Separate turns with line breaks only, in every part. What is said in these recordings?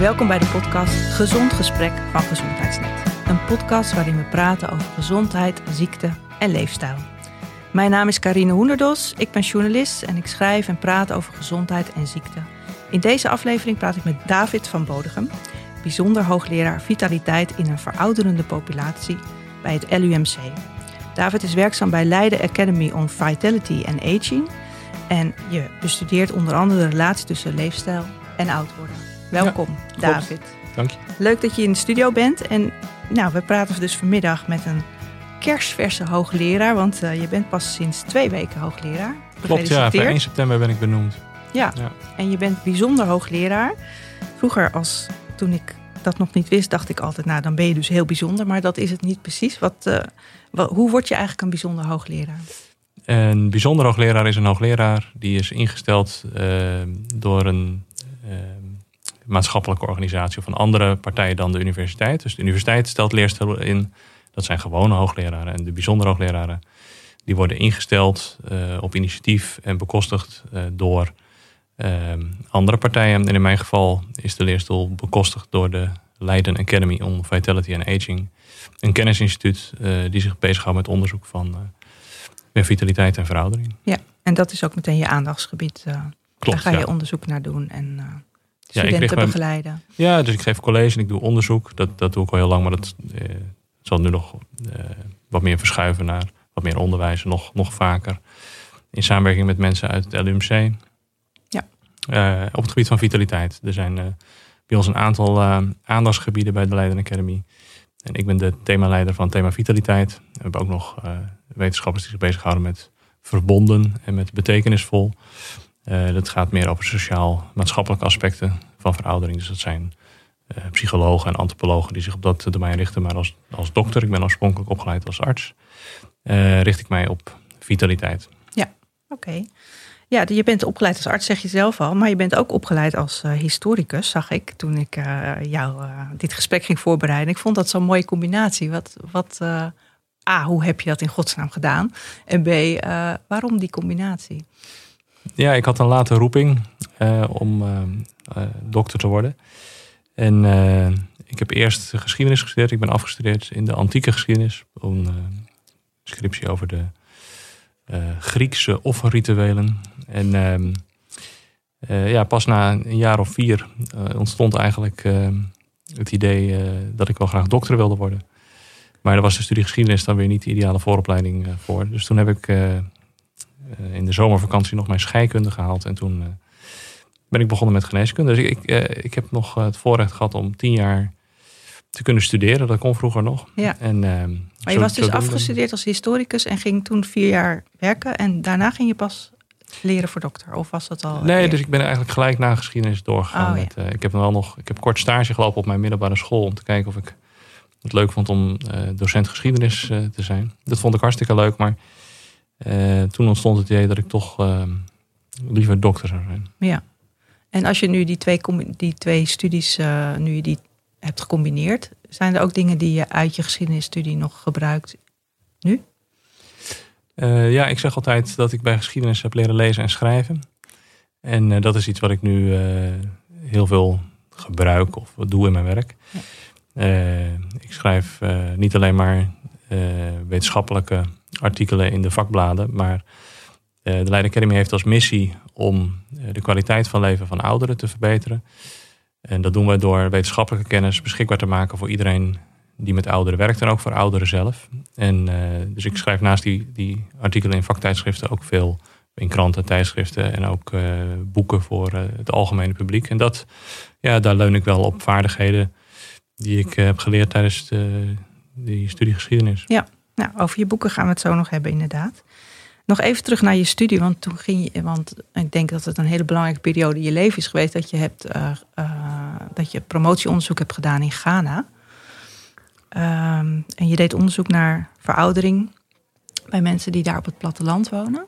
welkom bij de podcast Gezond Gesprek van Gezondheidsnet. Een podcast waarin we praten over gezondheid, ziekte en leefstijl. Mijn naam is Karine Hoenderdos, ik ben journalist en ik schrijf en praat over gezondheid en ziekte. In deze aflevering praat ik met David van Bodegem, bijzonder hoogleraar vitaliteit in een verouderende populatie bij het LUMC. David is werkzaam bij Leiden Academy on Vitality and Aging en je bestudeert onder andere de relatie tussen leefstijl en oud worden. Welkom, David.
Dank je.
Leuk dat je in de studio bent. En nou, we praten dus vanmiddag met een kerstverse hoogleraar. Want uh, je bent pas sinds twee weken hoogleraar.
Klopt, ja. Per 1 september ben ik benoemd.
Ja. ja, en je bent bijzonder hoogleraar. Vroeger, als, toen ik dat nog niet wist, dacht ik altijd... nou, dan ben je dus heel bijzonder. Maar dat is het niet precies. Wat, uh, wat hoe word je eigenlijk een bijzonder hoogleraar?
Een bijzonder hoogleraar is een hoogleraar die is ingesteld uh, door een maatschappelijke organisatie of een andere partij dan de universiteit. Dus de universiteit stelt leerstellen in. Dat zijn gewone hoogleraren. En de bijzondere hoogleraren die worden ingesteld uh, op initiatief en bekostigd uh, door uh, andere partijen. En in mijn geval is de leerstoel bekostigd door de Leiden Academy on Vitality and Aging. Een kennisinstituut die zich bezighoudt met onderzoek van vitaliteit en veroudering.
Ja, en dat is ook meteen je aandachtsgebied.
Klopt,
Daar ga je
ja.
onderzoek naar doen. En,
ja,
ik begeleiden.
Ja, dus ik geef college en ik doe onderzoek. Dat, dat doe ik al heel lang, maar dat eh, zal nu nog eh, wat meer verschuiven naar wat meer onderwijs, nog, nog vaker. In samenwerking met mensen uit het LUMC.
Ja.
Uh, op het gebied van vitaliteit. Er zijn uh, bij ons een aantal uh, aandachtsgebieden bij de Leiden Academy. En ik ben de themaleider van het thema vitaliteit. We hebben ook nog wetenschappers die zich bezighouden met verbonden en met betekenisvol. Uh, dat gaat meer over sociaal-maatschappelijke aspecten van veroudering. Dus dat zijn uh, psychologen en antropologen die zich op dat domein richten. Maar als, als dokter, ik ben oorspronkelijk opgeleid als arts, uh, richt ik mij op vitaliteit.
Ja, oké. Ja, je bent opgeleid als arts, zeg je zelf al. Maar je bent ook opgeleid als historicus, zag ik toen ik jou dit gesprek ging voorbereiden. Ik vond dat zo'n mooie combinatie. Wat, wat, A, hoe heb je dat in godsnaam gedaan? En B, waarom die combinatie?
Ja, ik had een late roeping uh, om uh, uh, dokter te worden. En ik heb eerst geschiedenis gestudeerd. Ik ben afgestudeerd in de antieke geschiedenis. Een scriptie over de Griekse offerrituelen. En ehm, ja, pas na een jaar of vier ontstond eigenlijk het idee dat ik wel graag dokter wilde worden. Maar daar was de studie geschiedenis dan weer niet de ideale vooropleiding voor. Dus toen heb ik in de zomervakantie nog mijn scheikunde gehaald. En toen uh, ben ik begonnen met geneeskunde. Dus ik, ik, uh, ik heb nog het voorrecht gehad om tien jaar te kunnen studeren. Dat kon vroeger nog.
Ja.
En,
maar je was dus afgestudeerd als historicus en ging toen vier jaar werken. En daarna ging je pas leren voor dokter? Of was dat al?
Nee, dus ik ben eigenlijk gelijk na geschiedenis doorgegaan.
Oh, ja.
met, uh, ik heb wel nog, ik heb kort stage gelopen op mijn middelbare school om te kijken of ik het leuk vond om uh, docent geschiedenis te zijn. Dat vond ik hartstikke leuk, maar toen ontstond het idee dat ik toch uh, liever dokter zou zijn.
Ja. En als je nu die twee, die twee studies, uh, nu je die hebt gecombineerd, zijn er ook dingen die je uit je geschiedenisstudie nog gebruikt nu?
ja, ik zeg altijd dat ik bij geschiedenis heb leren lezen en schrijven. En dat is iets wat ik nu heel veel gebruik of doe in mijn werk. Ja. ik schrijf niet alleen maar wetenschappelijke artikelen in de vakbladen. Maar uh, de Leiden Academy heeft als missie om uh, de kwaliteit van leven van ouderen te verbeteren. En dat doen we door wetenschappelijke kennis beschikbaar te maken voor iedereen die met ouderen werkt en ook voor ouderen zelf. En uh, dus ik schrijf naast die, die artikelen in vaktijdschriften ook veel in kranten, tijdschriften en ook boeken voor het algemene publiek. En dat, ja, daar leun ik wel op vaardigheden die ik heb geleerd tijdens de, die studie geschiedenis.
Ja, nou, over je boeken gaan we het zo nog hebben, inderdaad. Nog even terug naar je studie, want toen ging je, want ik denk dat het een hele belangrijke periode in je leven is geweest dat je hebt uh, uh, dat je promotieonderzoek hebt gedaan in Ghana. Um, en je deed onderzoek naar veroudering bij mensen die daar op het platteland wonen.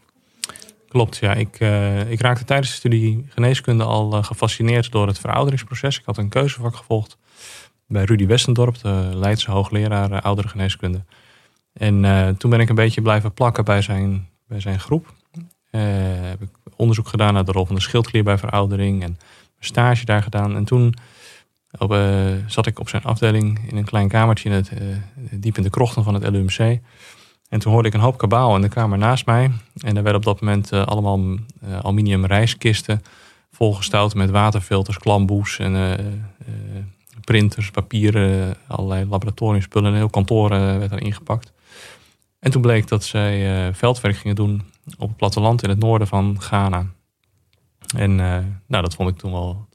Klopt, ja. Ik, uh, ik raakte tijdens de studie geneeskunde al gefascineerd door het verouderingsproces. Ik had een keuzevak gevolgd bij Rudy Westendorp, de Leidse hoogleraar oudere geneeskunde. En uh, toen ben ik een beetje blijven plakken bij zijn, bij zijn groep. Uh, heb ik onderzoek gedaan naar de rol van de schildklier bij veroudering en stage daar gedaan. En toen op, zat ik op zijn afdeling in een klein kamertje in het, diep in de krochten van het LUMC. En toen hoorde ik een hoop kabaal in de kamer naast mij. En er werden op dat moment allemaal aluminium rijskisten volgestouwd met waterfilters, klamboes en printers, papieren, allerlei laboratoriumspullen. Een heel kantoor werd er ingepakt. En toen bleek dat zij veldwerk gingen doen op het platteland in het noorden van Ghana. En uh, nou, dat vond ik toen wel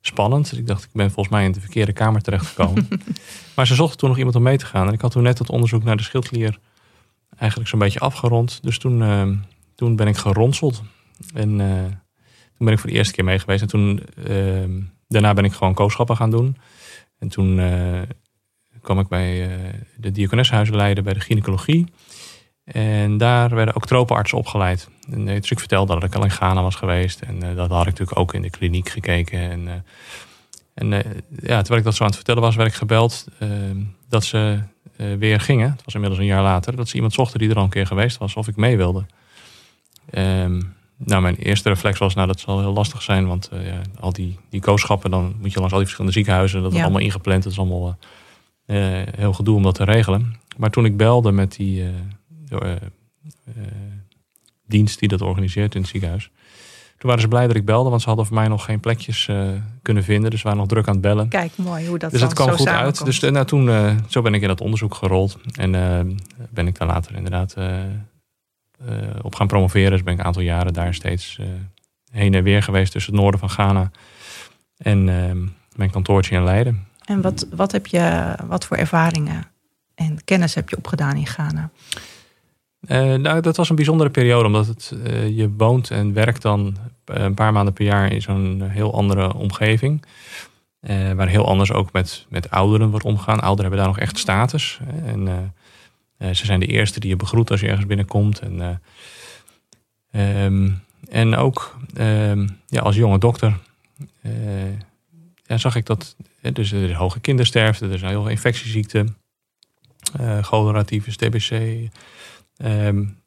spannend. Dus ik dacht, ik ben volgens mij in de verkeerde kamer terechtgekomen. maar ze zochten toen nog iemand om mee te gaan. En ik had toen net het onderzoek naar de schildklier eigenlijk zo'n beetje afgerond. Dus toen, uh, toen ben ik geronseld. En toen ben ik voor de eerste keer mee geweest. En toen, daarna ben ik gewoon kooschappen gaan doen. En toen kwam ik bij de diakonessenhuizen leiden bij de gynaecologie. En daar werden ook tropenartsen opgeleid. En, dus ik vertelde dat ik al in Ghana was geweest. En uh, dat had ik natuurlijk ook in de kliniek gekeken. En, en ja, terwijl ik dat zo aan het vertellen was, werd ik gebeld ehm, dat ze weer gingen. Het was inmiddels een jaar later. Dat ze iemand zochten die er al een keer geweest was. Of ik mee wilde. Um, nou, mijn eerste reflex was, nou dat zal heel lastig zijn. Want ja, al die, die kooschappen, dan moet je langs al die verschillende ziekenhuizen. Dat is allemaal ingepland. Dat is allemaal heel gedoe om dat te regelen. Maar toen ik belde met die uh, dienst die dat organiseert in het ziekenhuis. Toen waren ze blij dat ik belde, want ze hadden voor mij nog geen plekjes kunnen vinden. Dus ze waren nog druk aan het bellen.
Kijk, mooi hoe dat
Dus dat kwam goed uit. Dus nou, toen, zo ben ik in dat onderzoek gerold. En ben ik daar later inderdaad op gaan promoveren. Dus ben ik een aantal jaren daar steeds heen en weer geweest tussen het noorden van Ghana en mijn kantoortje in Leiden.
En wat, wat, heb je, wat voor ervaringen en kennis heb je opgedaan in Ghana?
Uh, nou, dat was een bijzondere periode, omdat het, uh, je woont en werkt dan een paar maanden per jaar in zo'n heel andere omgeving. Waar heel anders ook met, met ouderen wordt omgaan. Ouderen hebben daar nog echt status. En ze zijn de eerste die je begroet als je ergens binnenkomt. En, um, en ook um, ja, als jonge dokter zag ik dat dus er is hoge kindersterfte, er zijn heel veel infectieziekten, cholera, tyfus, TBC, Um,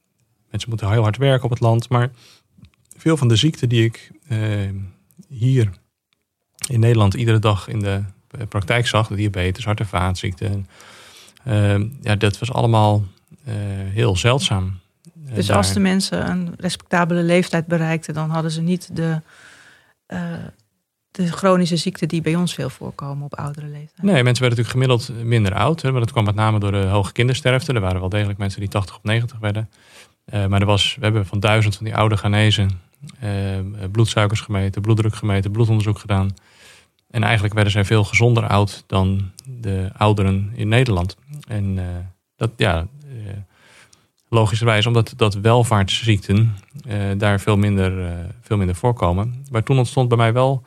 mensen moeten heel hard werken op het land. Maar veel van de ziekten die ik uh, hier in Nederland iedere dag in de praktijk zag, diabetes, hart- en vaatziekten, uh, ja, dat was allemaal uh, heel zeldzaam.
Eh, dus als de mensen een respectabele leeftijd bereikten, dan hadden ze niet de de chronische ziekten die bij ons veel voorkomen op oudere leeftijd.
Nee, mensen werden natuurlijk gemiddeld minder oud. Hè, maar dat kwam met name door de hoge kindersterfte. Er waren wel degelijk mensen die 80 of 90 werden. Uh, maar er was, we hebben van duizend van die oude Ghanese uh, bloedsuikers gemeten, bloeddruk gemeten, bloedonderzoek gedaan. En eigenlijk werden zij veel gezonder oud dan de ouderen in Nederland. En dat, ja, logischerwijs, omdat dat welvaartsziekten daar veel minder, veel minder voorkomen. Maar toen ontstond bij mij wel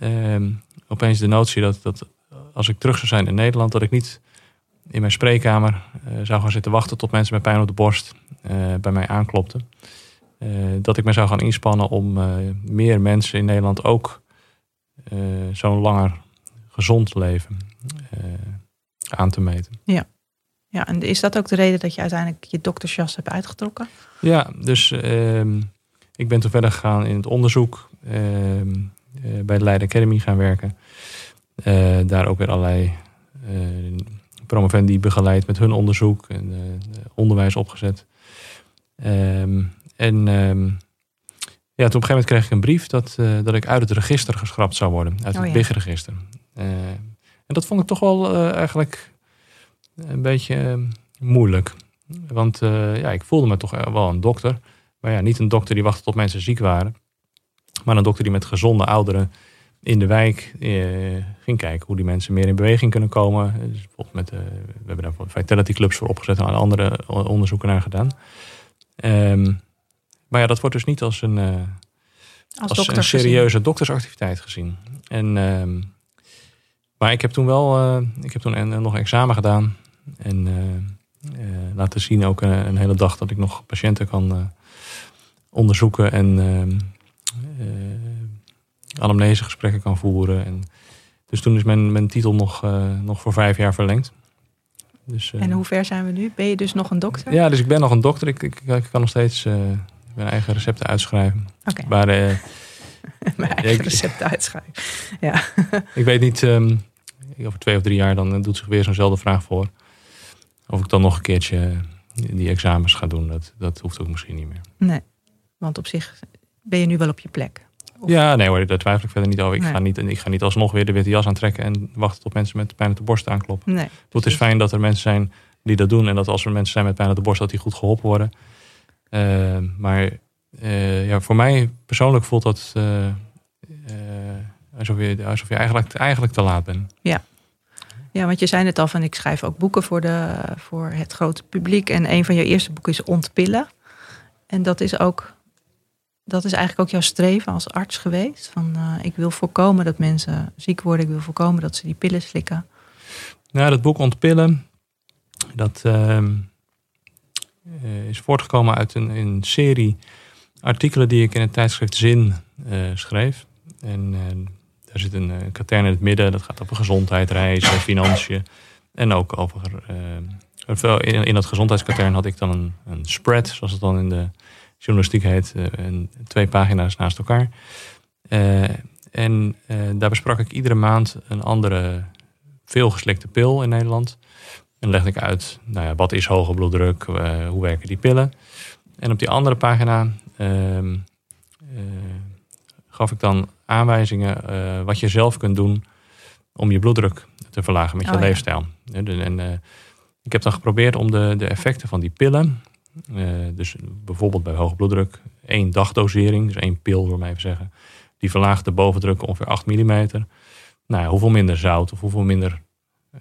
uh, opeens de notie dat, dat als ik terug zou zijn in Nederland, dat ik niet in mijn spreekkamer uh, zou gaan zitten wachten tot mensen met pijn op de borst uh, bij mij aanklopten. Uh, dat ik me zou gaan inspannen om meer mensen in Nederland ook zo'n langer gezond leven aan te meten.
Ja. ja, en is dat ook de reden dat je uiteindelijk je doktersjas hebt uitgetrokken?
Ja, dus ehm, ik ben toen verder gegaan in het onderzoek. Ehm, eh, bij de Leiden Academy gaan werken. Eh, daar ook weer allerlei eh, promovendi begeleid met hun onderzoek en onderwijs opgezet. Ehm, en ehm, ja, toen op een gegeven moment kreeg ik een brief dat, dat ik uit het register geschrapt zou worden. Uit het oh, ja. BIG-register. en dat vond ik toch wel eigenlijk een beetje moeilijk. Want ja, ik voelde me toch wel een dokter. Maar ja, niet een dokter die wachtte tot mensen ziek waren. Maar een dokter die met gezonde ouderen in de wijk eh, ging kijken hoe die mensen meer in beweging kunnen komen. Dus bijvoorbeeld met, uh, we hebben daar vitality clubs voor opgezet en andere onderzoeken naar gedaan. Um, maar ja, dat wordt dus niet als een, uh, als, als een serieuze doktersactiviteit gezien. En, um, maar ik heb toen wel, uh, ik heb toen nog een examen gedaan. En laten zien ook een, een, hele dag dat ik nog patiënten kan onderzoeken en ehm, uh, anamnese gesprekken kan voeren. En, dus toen is mijn, mijn titel nog, uh, nog voor vijf jaar verlengd.
Dus, uh, en hoe ver zijn we nu? Ben je dus nog een dokter?
Ja, dus ik ben nog een dokter. Ik, ik, ik kan nog steeds mijn eigen recepten uitschrijven. Okay. Maar
Mijn eigen recept uitschrijven. Ja.
ik weet niet, um, over twee of drie jaar dan doet zich weer zo'nzelfde vraag voor. Of ik dan nog een keertje die examens ga doen, dat, dat hoeft ook misschien niet meer.
Nee, want op zich ben je nu wel op je plek.
Ja, nee hoor, daar twijfel ik verder niet over. Ik, ga niet, ik ga niet alsnog weer de witte jas aantrekken en wachten tot mensen met pijn op de borst aankloppen.
Nee,
het is fijn dat er mensen zijn die dat doen en dat als er mensen zijn met pijn op de borst, dat die goed geholpen worden. Uh, maar uh, ja, voor mij persoonlijk voelt dat uh, alsof, je, alsof je eigenlijk, eigenlijk te laat bent.
Ja. ja, want je zei het al van ik schrijf ook boeken voor, de, voor het grote publiek. En een van je eerste boeken is Ontpillen. En dat is ook dat is eigenlijk ook jouw streven als arts geweest? Van uh, ik wil voorkomen dat mensen ziek worden, ik wil voorkomen dat ze die pillen slikken.
Nou, dat boek Ontpillen, dat uh, is voortgekomen uit een, serie artikelen die ik in het tijdschrift Zin uh, schreef. En daar zit een katern in het midden, dat gaat over gezondheid, reizen, financiën. En ook over. in, in dat gezondheidskatern had ik dan een, een spread, zoals het dan in de journalistiek heet, eh, en twee pagina's naast elkaar. Eh, en eh, daar besprak ik iedere maand een andere veelgeslikte pil in Nederland. En legde ik uit, nou ja, wat is hoge bloeddruk, hoe werken die pillen. En op die andere pagina ehm, gaf ik dan aanwijzingen wat je zelf kunt doen om je bloeddruk te verlagen met je oh, leefstijl. En, ik heb dan geprobeerd om de, de effecten van die pillen dus bijvoorbeeld bij hoge bloeddruk één dagdosering, dus één pil, door mij even zeggen. Die verlaagt de bovendruk ongeveer 8 mm. Nou, ja, hoeveel minder zout of hoeveel minder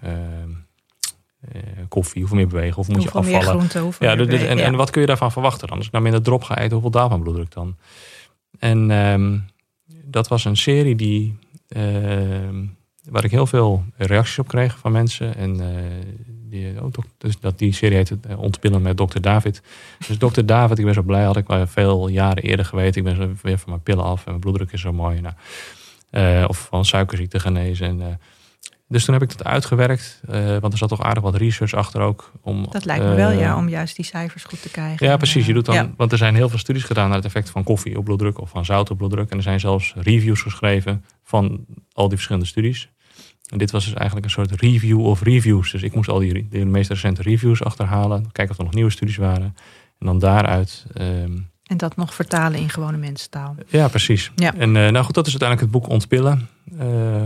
uh, uh, koffie, hoeveel meer bewegen, hoeveel, moet je afvallen.
Meer groente, hoeveel
ja, en, en, wat kun je daarvan verwachten dan? Als ik nou minder drop ga eten, hoeveel daarvan bloeddruk dan? En um, dat was een serie die, ehm, waar ik heel veel reacties op kreeg van mensen. En die, oh, dus dat die serie heet uh, Ontpillen met Dr. David. Dus Dr. David, ik ben zo blij, had ik wel veel jaren eerder geweten. Ik ben zo weer van mijn pillen af en mijn bloeddruk is zo mooi. Nou, uh, of van suikerziekte genezen. En, uh, dus toen heb ik dat uitgewerkt, want er zat toch aardig wat research achter ook. Om,
dat lijkt me wel, ja, om juist die cijfers goed te krijgen.
Ja, precies. Je doet dan, Want er zijn heel veel studies gedaan naar het effect van koffie op bloeddruk of van zout op bloeddruk. En er zijn zelfs reviews geschreven van al die verschillende studies. En dit was dus eigenlijk een soort review of reviews. Dus ik moest al die de meest recente reviews achterhalen. Kijken of er nog nieuwe studies waren. En dan daaruit... Ehm,
en dat nog vertalen in gewone mensentaal.
Ja, precies. Ja. En uh, nou goed, dat is uiteindelijk het boek Ontpillen uh,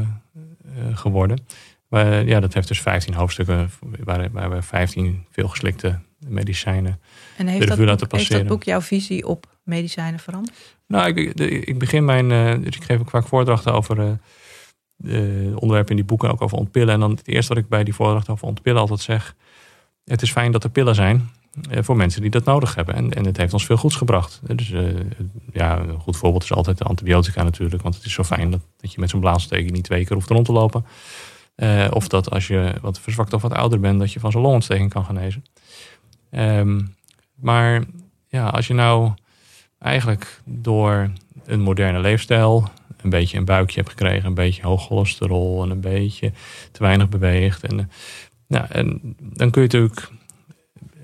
geworden. Maar, ja, dat heeft dus 15 hoofdstukken waar, waar we 15 veelgeslikte medicijnen
en heeft dat, boek, heeft dat boek jouw visie op medicijnen veranderd?
Nou, ik, ik begin mijn... dus ik geef ook vaak voordrachten over uh, onderwerpen in die boeken ook over ontpillen. En dan het eerste wat ik bij die voordracht over ontpillen altijd zeg. Het is fijn dat er pillen zijn uh, voor mensen die dat nodig hebben. En, en het heeft ons veel goeds gebracht. Dus uh, ja, een goed voorbeeld is altijd de antibiotica natuurlijk. Want het is zo fijn dat, dat je met zo'n blaasontsteking niet twee keer hoeft rond te lopen. of dat als je wat verzwakt of wat ouder bent, dat je van zo'n longontsteking kan genezen. Um, maar ja, als je nou eigenlijk door een moderne leefstijl, een beetje een buikje hebt gekregen, een beetje hoog cholesterol en een beetje te weinig beweegt. En, eh, nou, en dan kun je natuurlijk,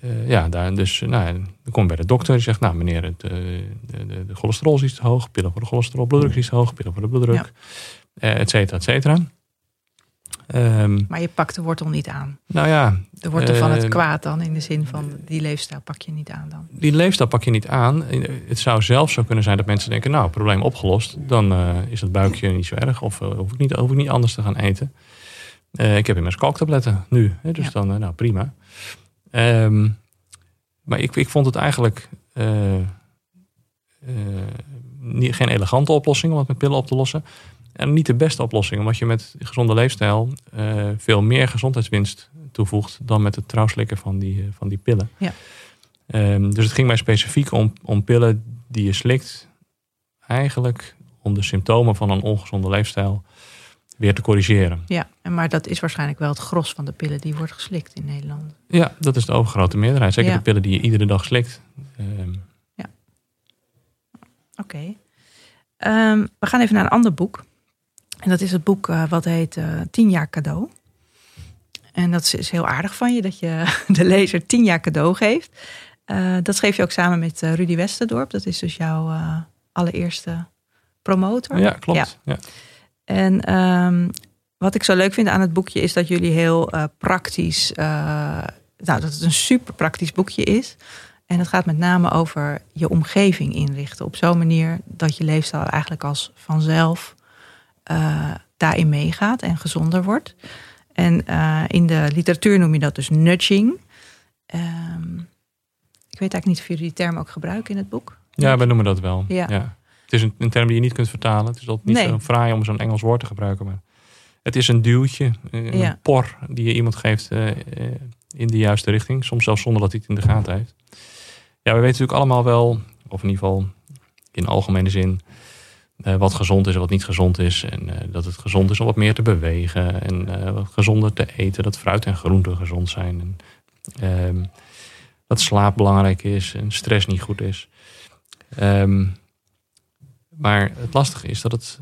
uh, ja, daar dus, nou, dan kom je bij de dokter die zegt, nou meneer, het, uh, de, de, de, cholesterol is iets te hoog, pillen voor de cholesterol, bloeddruk is te hoog, pillen voor de bloeddruk, ja. et cetera, et cetera.
Um, maar je pakt de wortel niet aan.
Nou ja.
De wortel van het ehm, kwaad dan, in de zin van die leefstijl pak je niet aan dan.
Die leefstijl pak je niet aan. Het zou zelfs zo kunnen zijn dat mensen denken, nou, probleem opgelost. Dan uh, is het buikje niet zo erg. Of uh, hoef, ik niet, hoef ik niet anders te gaan eten. Ik heb immers kalktabletten nu. Hè, dus ja. dan, nou prima. Um, maar ik, ik vond het eigenlijk niet, geen elegante oplossing om het met pillen op te lossen. En niet de beste oplossing, omdat je met gezonde leefstijl uh, veel meer gezondheidswinst toevoegt dan met het trouwslikken van die, uh, van die pillen.
Ja.
Um, dus het ging mij specifiek om, om pillen die je slikt, eigenlijk om de symptomen van een ongezonde leefstijl weer te corrigeren.
Ja, maar dat is waarschijnlijk wel het gros van de pillen die wordt geslikt in Nederland.
Ja, dat is de overgrote meerderheid. Zeker ja. de pillen die je iedere dag slikt.
Um, ja. Oké. Okay. Um, we gaan even naar een ander boek. En dat is het boek uh, wat heet uh, Tien jaar cadeau. En dat is heel aardig van je dat je de lezer tien jaar cadeau geeft. Uh, dat schreef je ook samen met Rudy Westerdorp. Dat is dus jouw allereerste promotor.
Ja, klopt. Ja.
En ehm, wat ik zo leuk vind aan het boekje is dat jullie heel praktisch, nou dat het een super praktisch boekje is. En het gaat met name over je omgeving inrichten. Op zo'n manier dat je leefstijl eigenlijk als vanzelf uh, daarin meegaat en gezonder wordt. En in de literatuur noem je dat dus nudging. Um, ik weet eigenlijk niet of jullie die term ook gebruiken in het boek.
Ja, we noemen dat wel. Ja. Het is een, een, term die je niet kunt vertalen. Het is altijd niet nee. zo fraai om zo'n Engels woord te gebruiken. Maar het is een duwtje, een por die je iemand geeft uh, in de juiste richting. Soms zelfs zonder dat hij het in de gaten heeft. Ja, we weten natuurlijk allemaal wel, of in ieder geval in algemene zin, uh, wat gezond is en wat niet gezond is. En dat het gezond is om wat meer te bewegen en wat gezonder te eten. Dat fruit en groenten gezond zijn. En, ehm, dat slaap belangrijk is en stress niet goed is. Um, maar het lastige is dat het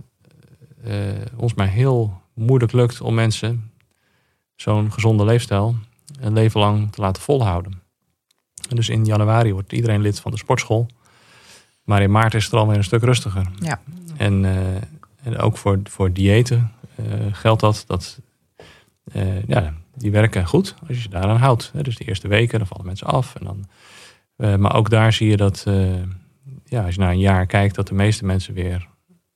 ons maar heel moeilijk lukt om mensen zo'n gezonde leefstijl een leven lang te laten volhouden. En dus in januari wordt iedereen lid van de sportschool. Maar in maart is het alweer een stuk rustiger.
Ja.
En, uh, en ook voor, voor diëten uh, geldt dat. dat ja, die werken goed als je je daaraan houdt. Dus de eerste weken, dan vallen mensen af. En dan, uh, maar ook daar zie je dat, uh, ja, als je naar een jaar kijkt, dat de meeste mensen weer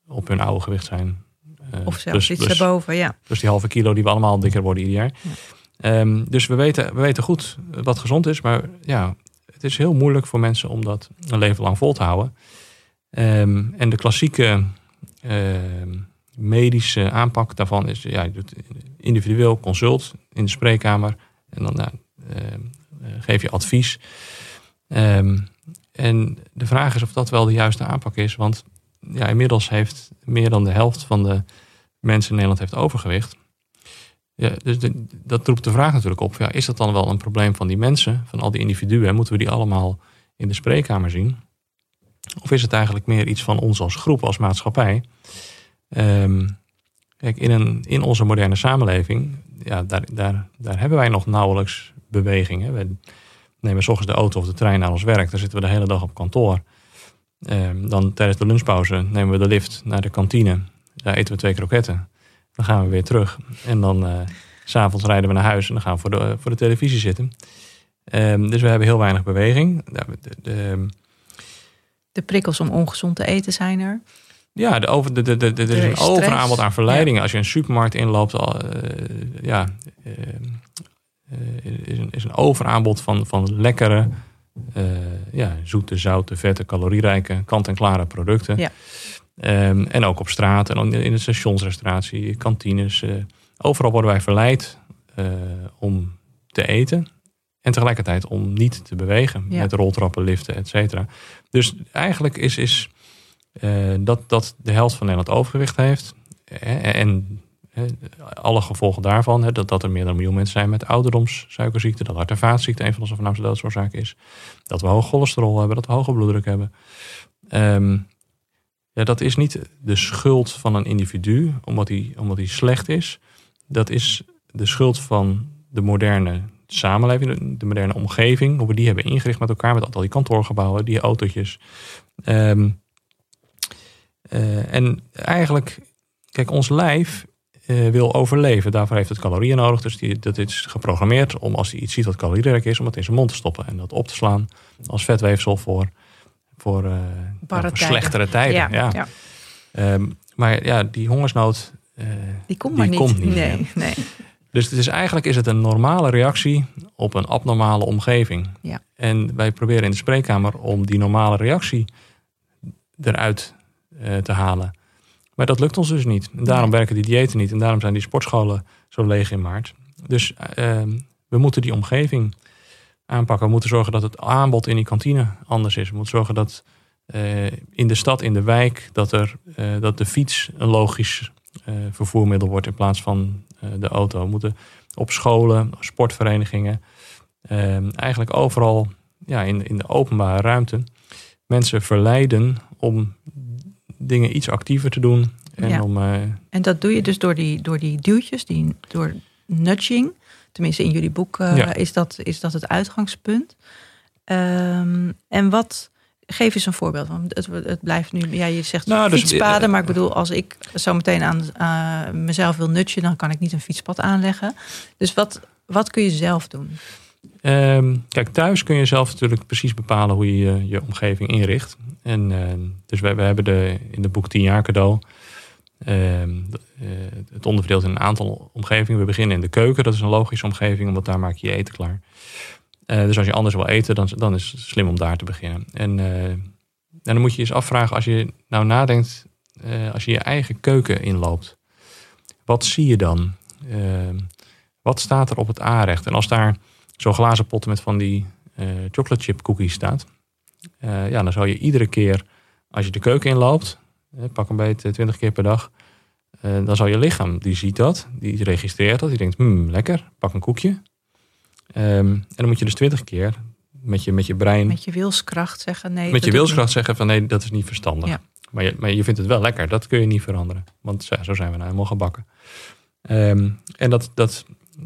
op hun oude gewicht zijn.
Uh, of zelfs iets erboven, ja.
Dus die halve kilo die we allemaal dikker worden ieder jaar. Ja. Um, dus we weten, we weten goed wat gezond is, maar ja, het is heel moeilijk voor mensen om dat een leven lang vol te houden. Um, en de klassieke medische aanpak daarvan is, ja, je doet individueel consult in de spreekkamer. En dan nou, uh, geef je advies. En de vraag is of dat wel de juiste aanpak is. Want ja, inmiddels heeft meer dan de helft van de mensen in Nederland heeft overgewicht. Ja, dus dat roept de vraag natuurlijk op. Ja, is dat dan wel een probleem van die mensen, van al die individuen? Moeten we die allemaal in de spreekkamer zien? Of is het eigenlijk meer iets van ons als groep, als maatschappij? Um, kijk, in, een, in onze moderne samenleving, ja, daar, daar, daar hebben wij nog nauwelijks beweging. Hè. We nemen s ochtends de auto of de trein naar ons werk. Dan zitten we de hele dag op kantoor. Um, dan tijdens de lunchpauze nemen we de lift naar de kantine. Daar eten we twee kroketten. Dan gaan we weer terug. En dan uh, s'avonds rijden we naar huis en dan gaan we voor de, voor de televisie zitten. Um, dus we hebben heel weinig beweging. De, de, de,
de prikkels om ongezond te eten zijn er.
Ja, de over, de, de, de, er is een overaanbod aan verleidingen. Als je een supermarkt inloopt, uh, ja, uh, is, een, is een overaanbod van, van lekkere, ja, zoete, zoute, vette, calorierijke, kant-en-klare producten. Ja. Um, en ook op straat en in de stationsrestauratie, kantines. overal worden wij verleid om te eten. En tegelijkertijd om niet te bewegen. Ja. Met roltrappen, liften, et cetera. Dus eigenlijk is, is uh, dat, dat de helft van Nederland overgewicht heeft. En alle gevolgen daarvan, dat, dat er meer dan een miljoen mensen zijn met ouderdomssuikerziekte, dat hart- en vaatziekte een van onze voornaamste doodsoorzaken is, dat we hoog cholesterol hebben, dat we hoge bloeddruk hebben. Um, ja, dat is niet de schuld van een individu, omdat hij, omdat hij slecht is. Dat is de schuld van de moderne samenleving, de moderne omgeving, hoe we die hebben ingericht met elkaar, met al die kantoorgebouwen, die autootjes. Um, uh, en eigenlijk, kijk, ons lijf uh, wil overleven. Daarvoor heeft het calorieën nodig. Dus die, dat is geprogrammeerd om als hij iets ziet wat calorierijk is, om het in zijn mond te stoppen en dat op te slaan als vetweefsel voor, voor, uh, voor slechtere tijden. Ja, ja. ja. Um, maar ja, die hongersnood.
die komt maar niet. Komt niet nee, nee.
Dus het is, eigenlijk is het een normale reactie op een abnormale omgeving.
Ja.
En wij proberen in de spreekkamer om die normale reactie eruit uh, te halen. Maar dat lukt ons dus niet. En daarom werken die diëten niet. En daarom zijn die sportscholen zo leeg in maart. Dus uh, we moeten die omgeving aanpakken. We moeten zorgen dat het aanbod in die kantine anders is. We moeten zorgen dat uh, in de stad, in de wijk, dat, er, dat de fiets een logisch vervoermiddel wordt in plaats van de auto. We moeten op scholen, sportverenigingen, ehm, eigenlijk overal ja, in, in de openbare ruimte mensen verleiden om dingen iets actiever te doen. En, om, uh...
en dat doe je dus door die, door die duwtjes, die, door nudging. Tenminste, in jullie boek uh, is, dat, is dat het uitgangspunt. Um, en wat geef eens een voorbeeld. Want het, het blijft nu, ja, je zegt
Nou, dus-
fietspaden, maar ik bedoel, als ik zo meteen aan eh, mezelf wil nutje, dan kan ik niet een fietspad aanleggen. Dus wat, wat kun je zelf doen?
Ehm, kijk, thuis kun je zelf natuurlijk precies bepalen hoe je je, je omgeving inricht. En ehm, dus we, we hebben de, in het boek 10 jaar cadeau ehm, eh, het onderverdeeld in een aantal omgevingen. We beginnen in de keuken, dat is een logische omgeving, omdat daar maak je je eten klaar. Eh, dus als je anders wil eten, dan, dan is het slim om daar te beginnen. En, eh, dan moet je eens afvragen, als je nou nadenkt, eh, als je je eigen keuken inloopt, wat zie je dan? Wat staat er op het aanrecht? En als daar zo'n glazen potten met van die chocolate chip cookies staat, ja, dan zou je iedere keer als je de keuken inloopt, pak een beetje 20 keer per dag, dan zal je lichaam, die ziet dat, die registreert dat, die denkt, hmm, lekker, pak een koekje. Ehm, en dan moet je dus 20 keer met je, met je brein, met,
Met je wilskracht zeggen nee.
je
doe ik
wilskracht zeggen van nee, dat is niet verstandig.
Ja.
Maar, je, maar je vindt het wel lekker, dat kun je niet veranderen. Want zo, zo zijn we nou helemaal gebakken. Ehm, en dat, dat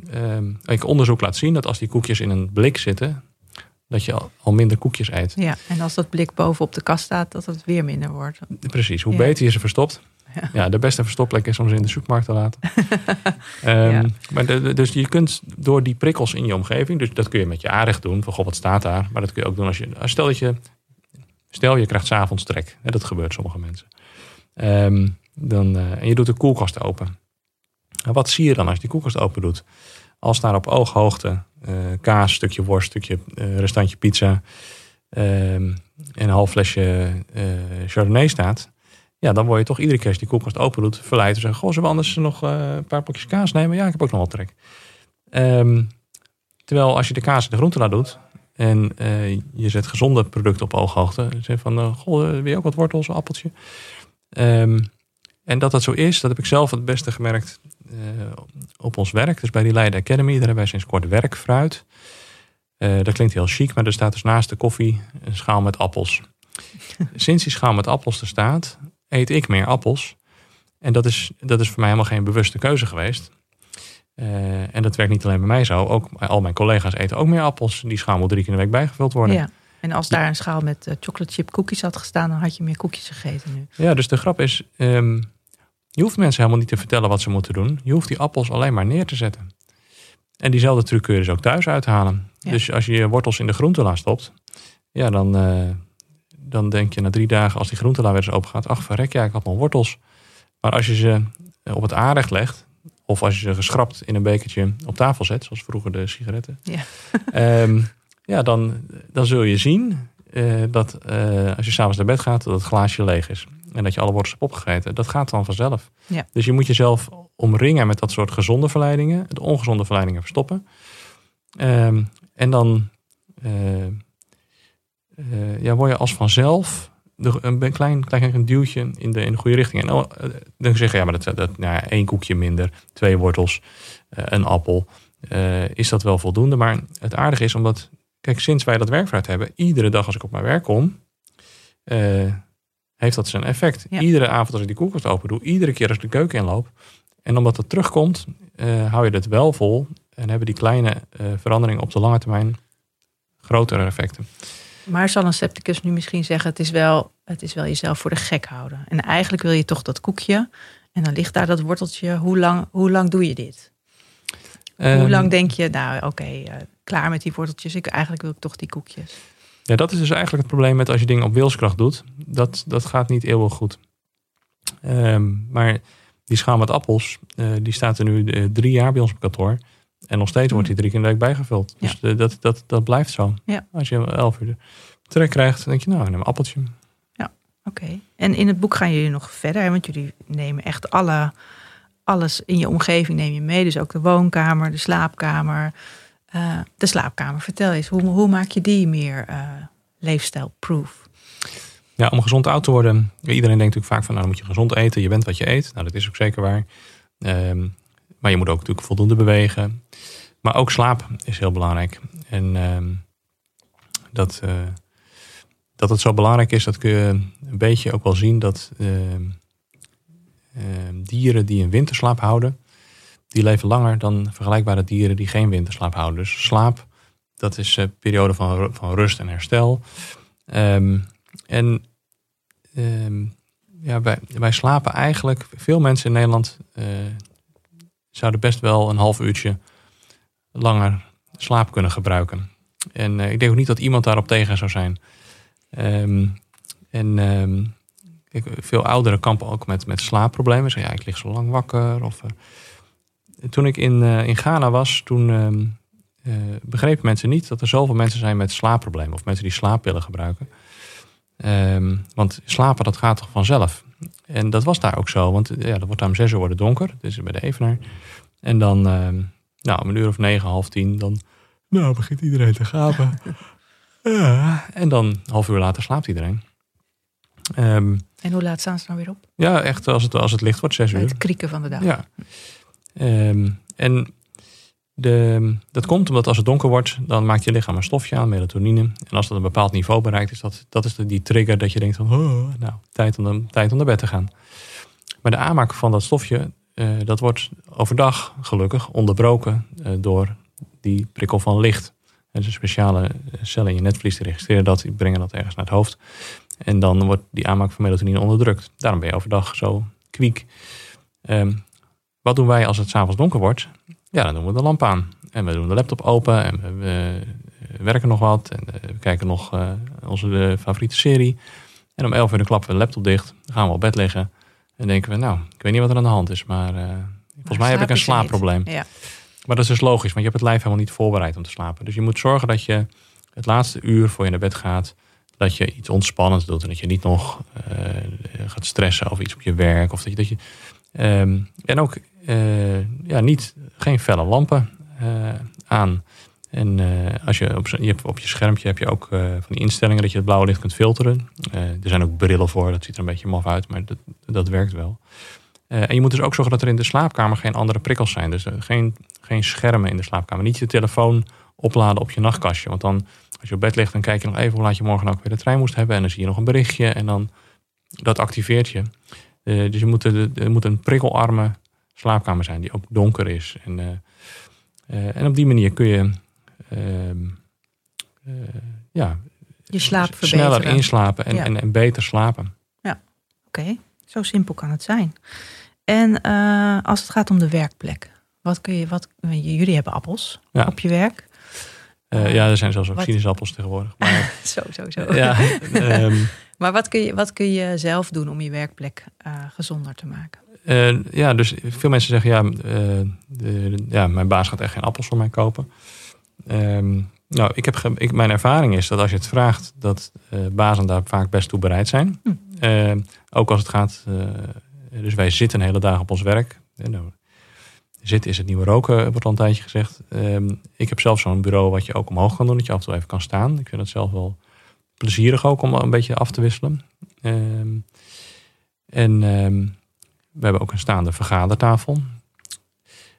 ehm, ik onderzoek laat zien dat als die koekjes in een blik zitten, dat je al, minder koekjes eet.
Ja, en als dat blik boven op de kast staat, dat het weer minder wordt.
Precies, hoe
Ja.
beter je ze verstopt.
Ja.
Ja. de beste verstopplek is om ze in de supermarkt te laten.
Ja.
maar de- dus je kunt door die prikkels in je omgeving, dus dat kun je met je aanrecht doen, van goh, wat staat daar? Maar dat kun je ook doen als je, stel dat je, stel je krijgt s'avonds trek, hè, dat gebeurt sommige mensen. Ehm, dan, eh, en je doet de koelkast open. En wat zie je dan als je die koelkast open doet? Als daar op ooghoogte eh, kaas, stukje worst, stukje eh, restantje pizza ehm, en een half flesje eh, Chardonnay staat, ja, dan word je toch iedere keer als je die koelkast open doet, verleid te zeggen: Goh, zullen we anders nog een paar pakjes kaas nemen? Ja, ik heb ook nog wel trek. Ehm, terwijl als je de kaas in de groentela doet en je zet gezonde producten op ooghoogte, zeg van: Goh, wil je ook wat wortels, een appeltje? Ehm, en dat dat zo is, dat heb ik zelf het beste gemerkt eh, op ons werk. Dus bij die Leiden Academy, daar hebben wij sinds kort werkfruit. Eh, dat klinkt heel chic, maar er staat dus naast de koffie een schaal met appels. Sinds die schaal met appels er staat, eet ik meer appels. En dat is, dat is voor mij helemaal geen bewuste keuze geweest. Eh, en dat werkt niet alleen bij mij zo. Ook al mijn collega's eten ook meer appels. Die schaal moet drie keer in de week bijgevuld worden.
Ja. En als daar een schaal met eh, chocolate chip cookies had gestaan, dan had je meer koekjes gegeten nu.
Ja, dus de grap is, ehm, je hoeft mensen helemaal niet te vertellen wat ze moeten doen. Je hoeft die appels alleen maar neer te zetten. En diezelfde truc kun je dus ook thuis uithalen.
Ja.
Dus als je je wortels in de groentela stopt, ja, dan, eh, dan denk je na drie dagen als die groentela weer eens open gaat, ach verrek, ja, ik had nog wortels. Maar als je ze eh, op het aanrecht legt, of als je ze geschrapt in een bekertje op tafel zet, zoals vroeger de sigaretten,
Ja.
Ehm, ja, dan, dan zul je zien eh, dat als je s'avonds naar bed gaat, dat het glaasje leeg is. En dat je alle wortels hebt opgegeten. Dat gaat dan vanzelf.
Ja.
Dus je moet jezelf omringen met dat soort gezonde verleidingen. De ongezonde verleidingen verstoppen. Ehm, en dan eh, eh, ja, word je als vanzelf de, een klein, klein een duwtje in de, in de goede richting. En oh, eh, dan zeg je, ja, maar dat, dat, nou ja, één koekje minder, twee wortels, een appel. Is dat wel voldoende? Maar het aardige is omdat, kijk, sinds wij dat werkvaart hebben, iedere dag als ik op mijn werk kom, heeft dat zijn effect.
Ja.
Iedere avond als ik die koelkast open doe, iedere keer als ik de keuken inloop. En omdat het terugkomt, eh, hou je het wel vol en hebben die kleine eh, veranderingen op de lange termijn grotere effecten.
Maar zal een scepticus nu misschien zeggen: het is, wel, het is wel jezelf voor de gek houden. En eigenlijk wil je toch dat koekje. En dan ligt daar dat worteltje. Hoe lang, hoe lang doe je dit? hoe
Ehm,
lang denk je, nou oké, eh, klaar met die worteltjes. Ik, eigenlijk wil ik toch die koekjes.
Ja, dat is dus eigenlijk het probleem met als je dingen op wilskracht doet. Dat, dat gaat niet eeuwig goed. Ehm, maar die schaal met appels, eh, die staat er nu eh, drie jaar bij ons op kantoor. En nog steeds wordt die drie keer in de week bijgevuld.
Ja.
Dus eh, dat, dat, dat blijft zo.
Ja.
Als je elf uur de trek krijgt, dan denk je, nou, neem een appeltje.
Oké. En in het boek gaan jullie nog verder, hè? want jullie nemen echt alle, alles in je omgeving neem je mee. Dus ook de woonkamer, de slaapkamer. Eh, de slaapkamer, vertel eens, hoe, hoe maak je die meer eh leefstijl-proof?
Ja, om gezond oud te worden. Iedereen denkt natuurlijk vaak van, nou, dan moet je gezond eten. Je bent wat je eet. Nou, dat is ook zeker waar. Ehm, maar je moet ook natuurlijk voldoende bewegen. Maar ook slaap is heel belangrijk. En ehm, dat, eh, dat het zo belangrijk is, dat kun je een beetje ook wel zien dat ehm, dieren die een winterslaap houden, die leven langer dan vergelijkbare dieren die geen winterslaap houden. Dus slaap, dat is een periode van, van rust en herstel. Ehm, En ehm, ja, wij, wij slapen eigenlijk, veel mensen in Nederland uh, zouden best wel een half uurtje langer slaap kunnen gebruiken. En ik denk ook niet dat iemand daarop tegen zou zijn. Ehm, en veel ouderen kampen ook met, met slaapproblemen. Zeggen ja, ik lig zo lang wakker. Of, toen ik in, in Ghana was, toen uh, begrepen mensen niet dat er zoveel mensen zijn met slaapproblemen of mensen die slaappillen gebruiken. Um, want slapen, dat gaat toch vanzelf. En dat was daar ook zo, want ja, dat wordt daar om zes uur worden donker, dus bij de Evenaar. En dan, uh, nou, om een uur of negen, half tien, dan nou, begint iedereen te gapen. ja, en dan een half uur later slaapt iedereen.
Um, en hoe laat staan ze nou weer op?
Ja, echt als het, als het licht wordt, zes uur.
Het krieken van de dag.
Ja. Um, en de, dat komt omdat als het donker wordt, dan maakt je lichaam een stofje aan, melatonine. En als dat een bepaald niveau bereikt, is dat, dat is die trigger dat je denkt van, oh, nou, tijd om, de, tijd om naar bed te gaan. Maar de aanmaak van dat stofje, uh, dat wordt overdag gelukkig onderbroken uh, door die prikkel van licht. Er is een speciale cel in je netvlies die registreren dat, die brengen dat ergens naar het hoofd. En dan wordt die aanmaak van melatonine onderdrukt. Daarom ben je overdag zo kwiek. Um, wat doen wij als het s'avonds donker wordt? Ja, dan doen we de lamp aan. En we doen de laptop open en we, werken nog wat. En eh, we kijken nog uh, onze favoriete serie. En om 11 uur klappen we de laptop dicht. Dan gaan we op bed liggen. En denken we, nou, ik weet niet wat er aan de hand is. Maar uh, volgens mij heb ik een slaapprobleem. Ja. Maar dat is dus logisch, want je hebt het lijf helemaal niet voorbereid om te slapen. Dus je moet zorgen dat je het laatste uur voor je naar bed gaat, dat je iets ontspannends doet. En dat je niet nog gaat stressen over iets op je werk. Of dat je. Dat je um, en ook ja, niet geen felle lampen uh, aan. En uh, als je op, je op je schermpje heb je ook van die instellingen dat je het blauwe licht kunt filteren. er zijn ook brillen voor, dat ziet er een beetje maf uit, maar dat, dat werkt wel. en je moet dus ook zorgen dat er in de slaapkamer geen andere prikkels zijn. Dus geen, geen schermen in de slaapkamer. Niet je telefoon opladen op je nachtkastje. Want dan, als je op bed ligt, dan kijk je nog even hoe laat je morgen ook weer de trein moest hebben. En dan zie je nog een berichtje en dan dat activeert je. dus je moet, er moet een prikkelarme slaapkamer zijn die ook donker is. En, uh, uh, en op die manier kun je ehm, uh, ja,
je slaap
sneller inslapen en, en, en, beter slapen.
Ja, oké. Zo simpel kan het zijn. En als het gaat om de werkplek, wat kun je, wat, jullie hebben appels ja. op je werk.
ja, er zijn zelfs ook sinaasappels tegenwoordig. Maar,
zo, zo, zo. Ja, um, maar wat kun, je, wat kun je zelf doen om je werkplek gezonder te maken?
Uh, ja, dus veel mensen zeggen, ja, uh, de, ja, mijn baas gaat echt geen appels voor mij kopen. Um, nou, ik heb ik, mijn ervaring is dat als je het vraagt, dat uh, bazen daar vaak best toe bereid zijn. Hm. Ehm, ook als het gaat, dus wij zitten een hele dag op ons werk. Nou, zitten is het nieuwe roken, wordt al een tijdje gezegd. Um, ik heb zelf zo'n bureau wat je ook omhoog kan doen, dat je af en toe even kan staan. Ik vind het zelf wel plezierig ook om een beetje af te wisselen. en we hebben ook een staande vergadertafel.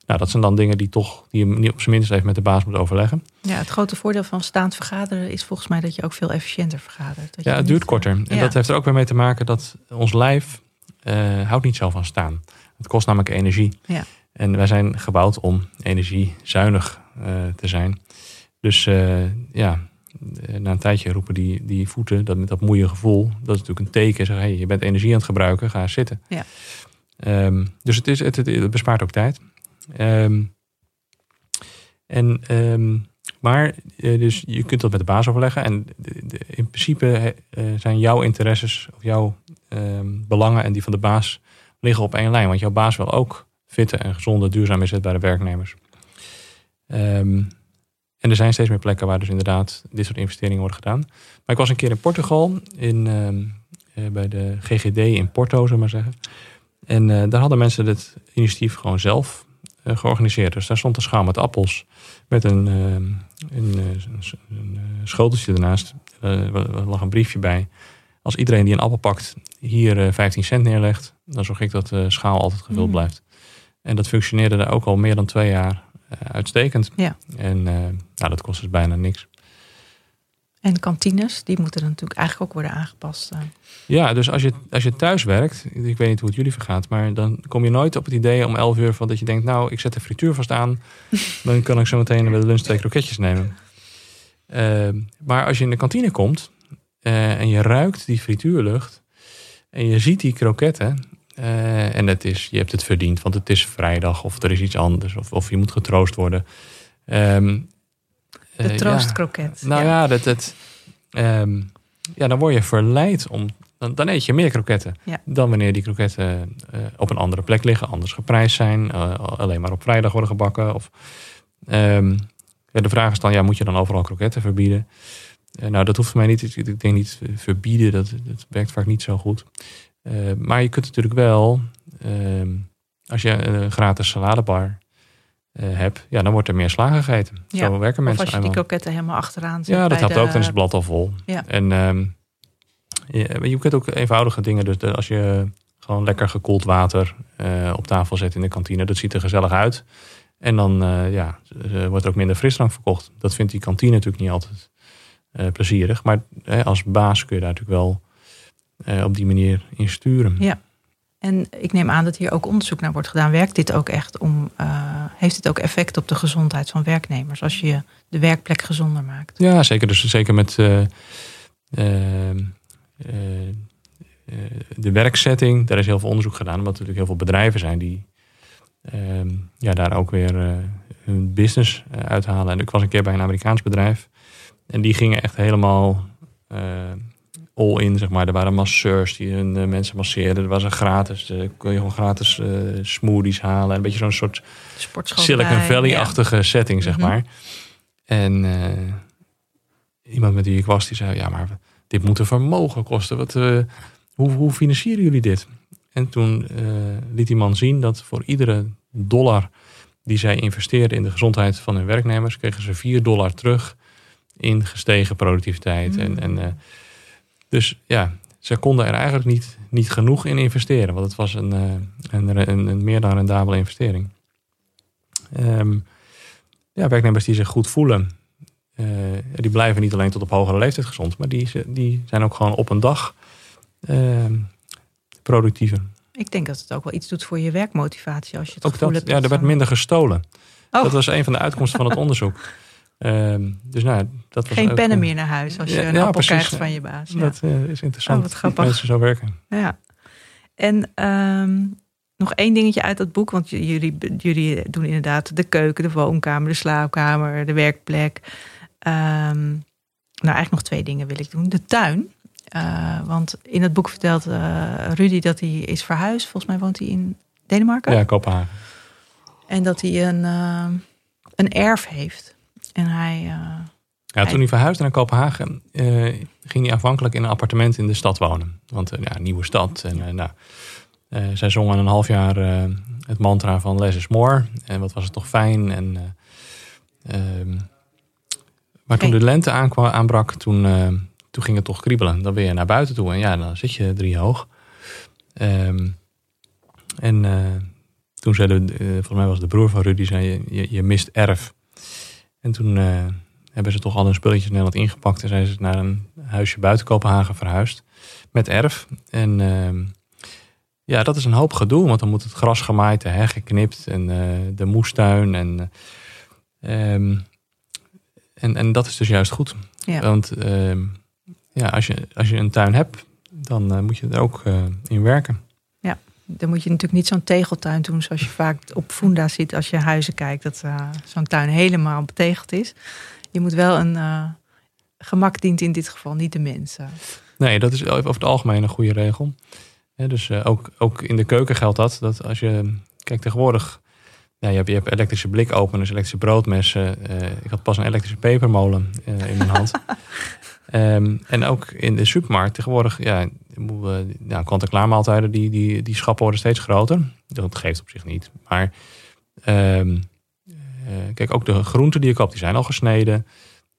Nou, dat zijn dan dingen die, toch, die je op zijn minst even met de baas moet overleggen.
Ja, het grote voordeel van staand vergaderen is volgens mij dat je ook veel efficiënter vergadert.
Dat ja, het duurt korter. En dat heeft er ook weer mee te maken dat ons lijf uh, houdt niet zo van staan. Het kost namelijk energie. Ja. En wij zijn gebouwd om energiezuinig uh, te zijn. Dus uh, ja, na een tijdje roepen die, die voeten, dat met dat moeie gevoel, dat is natuurlijk een teken. Zeg, hey, je bent energie aan het gebruiken, ga zitten. Ja. Um, dus het, is, het, bespaart ook tijd. Um, en, um, maar uh, dus je kunt dat met de baas overleggen. En de, de, in principe uh, zijn jouw interesses of jouw belangen en die van de baas liggen op één lijn. Want jouw baas wil ook fitte en gezonde, duurzaam inzetbare werknemers. en er zijn steeds meer plekken waar dus inderdaad dit soort investeringen worden gedaan. Maar ik was een keer in Portugal, in, uh, bij de GGD in Porto, zullen we maar zeggen. En uh, daar hadden mensen het initiatief gewoon zelf uh, georganiseerd. Dus daar stond een schaal met appels met een, uh, een, een, een schoteltje ernaast. er lag een briefje bij. Als iedereen die een appel pakt hier 15 cent neerlegt, dan zorg ik dat de schaal altijd gevuld mm. blijft. En dat functioneerde daar ook al meer dan twee jaar uitstekend. Ja. En nou, dat kost dus bijna niks.
En kantines, die moeten natuurlijk eigenlijk ook worden aangepast. Eh.
Ja, dus als je, als je thuis werkt, ik weet niet hoe het jullie vergaat, maar dan kom je nooit op het idee om 11 uur van dat je denkt, nou, ik zet de frituur vast aan, dan kan ik zo meteen bij de lunch twee kroketjes nemen. Uh, maar als je in de kantine komt, eh, en je ruikt die frituurlucht en je ziet die kroketten eh, en het is, je hebt het verdiend, want het is vrijdag of er is iets anders of, of je moet getroost worden. Ehm,
De
eh,
troostkroket.
ja. Nou ja, dat, dat, ehm, ja, dan word je verleid om. Dan, dan eet je meer kroketten
Ja.
dan wanneer die kroketten eh, op een andere plek liggen, anders geprijsd zijn, eh, alleen maar op vrijdag worden gebakken. Of, ehm, ja, de vraag is dan, ja, moet je dan overal kroketten verbieden? Nou, dat hoeft voor mij niet. Ik, ik denk niet verbieden, dat, dat werkt vaak niet zo goed. Maar je kunt natuurlijk wel, ehm, als je een gratis saladebar eh, hebt, ja, dan wordt er meer sla gegeten.
Ja,
Zo werken
Of
mensen
als je die
eenmaal.
kroketten helemaal achteraan zet.
Ja, dat helpt
de-
ook. Dan is het blad al vol.
Ja.
En ehm, je, je kunt ook eenvoudige dingen. Dus de- als je gewoon lekker gekoeld water eh, op tafel zet in de kantine. Dat ziet er gezellig uit. En dan eh, ja, wordt er ook minder frisdrank verkocht. Dat vindt die kantine natuurlijk niet altijd plezierig. Maar als baas kun je daar natuurlijk wel op die manier in sturen.
Ja. En ik neem aan dat hier ook onderzoek naar wordt gedaan. Werkt dit ook echt om, eh, heeft dit ook effect op de gezondheid van werknemers als je de werkplek gezonder maakt?
Ja, zeker. Dus zeker met eh, eh, de werksetting. Daar is heel veel onderzoek gedaan. Omdat er natuurlijk heel veel bedrijven zijn die ehm, ja, daar ook weer hun business uithalen. En ik was een keer bij een Amerikaans bedrijf. En die gingen echt helemaal eh, all in, zeg maar. Er waren masseurs die hun eh, mensen masseerden. Er was een gratis, eh, kon je gewoon gratis eh, smoothies halen. Een beetje zo'n soort. Silicon Valley-achtige setting, zeg
Mhm.
maar. En iemand met wie ik was, die zei... Ja, maar dit moet een vermogen kosten. Wat, hoe, hoe financieren jullie dit? En toen liet die man zien dat voor iedere dollar... die zij investeerden in de gezondheid van hun werknemers... kregen ze 4 dollar terug in gestegen productiviteit. En,
Mm.
en, dus ja, ze konden er eigenlijk niet, niet genoeg in investeren. Want het was een, eh, een, een, een meer dan rendabele investering. Ehm, ja, werknemers die zich goed voelen, eh, die blijven niet alleen tot op hogere leeftijd gezond, maar die, die zijn ook gewoon op een dag ehm, productiever.
Ik denk dat het ook wel iets doet voor je werkmotivatie als je het
Ook dat,
hebt.
ja, er werd minder gestolen.
Oh.
Dat was een van de uitkomsten van het onderzoek. Ehm, dus nou, dat was
Geen pennen
eh,
meer naar huis als je
ja,
een
ja,
appel
precies.
krijgt van je baas. Ja.
Dat eh, is interessant.
Oh, wat
dat
grappig.
mensen zo werken.
Ja. En ehm, nog één dingetje uit dat boek. Want jullie, jullie doen inderdaad de keuken, de woonkamer, de slaapkamer, de werkplek. Ehm, nou, eigenlijk nog twee dingen wil ik doen. De tuin. Eh, want in het boek vertelt eh, Rudy dat hij is verhuisd. Volgens mij woont hij in Denemarken.
Ja, Kopenhagen.
En dat hij een, een erf heeft. En hij... eh,
Ja, toen hij verhuisde naar Kopenhagen, eh, ging hij aanvankelijk in een appartement in de stad wonen. Want eh, ja, nieuwe stad. En, nou, zij zongen een half jaar het mantra van less is more. En wat was het toch fijn. En, eh, ehm, maar toen de lente aankwam, aanbrak, toen, toen ging het toch kriebelen. Dan ben je naar buiten toe en ja, dan zit je drie hoog. Ehm, en toen zei de, volgens mij was de broer van Rudy, zei je, je, je mist erf. En toen eh, hebben ze toch al hun spulletjes in Nederland ingepakt en zijn ze naar een huisje buiten Kopenhagen verhuisd. Met erf. En ehm, ja, dat is een hoop gedoe, want dan moet het gras gemaaid, de heg geknipt en eh, de moestuin. En, eh, ehm, en, en dat is dus juist goed.
ja.
Want ehm, ja, als, je, als je een tuin hebt, dan eh, moet je er ook in werken.
Dan moet je natuurlijk niet zo'n tegeltuin doen zoals je vaak op Funda ziet als je huizen kijkt. Dat eh, zo'n tuin helemaal betegeld is. Je moet wel een eh, gemak dient in dit geval, niet de mensen.
Nee, dat is over het algemeen een goede regel. Dus eh, ook, ook in de keuken geldt dat. Dat als je, kijk tegenwoordig, ja, je, hebt, je hebt elektrische blikopeners, elektrische broodmessen. ik had pas een elektrische pepermolen in mijn hand. Ehm, en ook in de supermarkt tegenwoordig, ja, nou, kant-en-klaar maaltijden, die, die, die schappen worden steeds groter. Dat geeft op zich niet. Maar ehm, eh, kijk, ook de groenten die je koopt, die zijn al gesneden.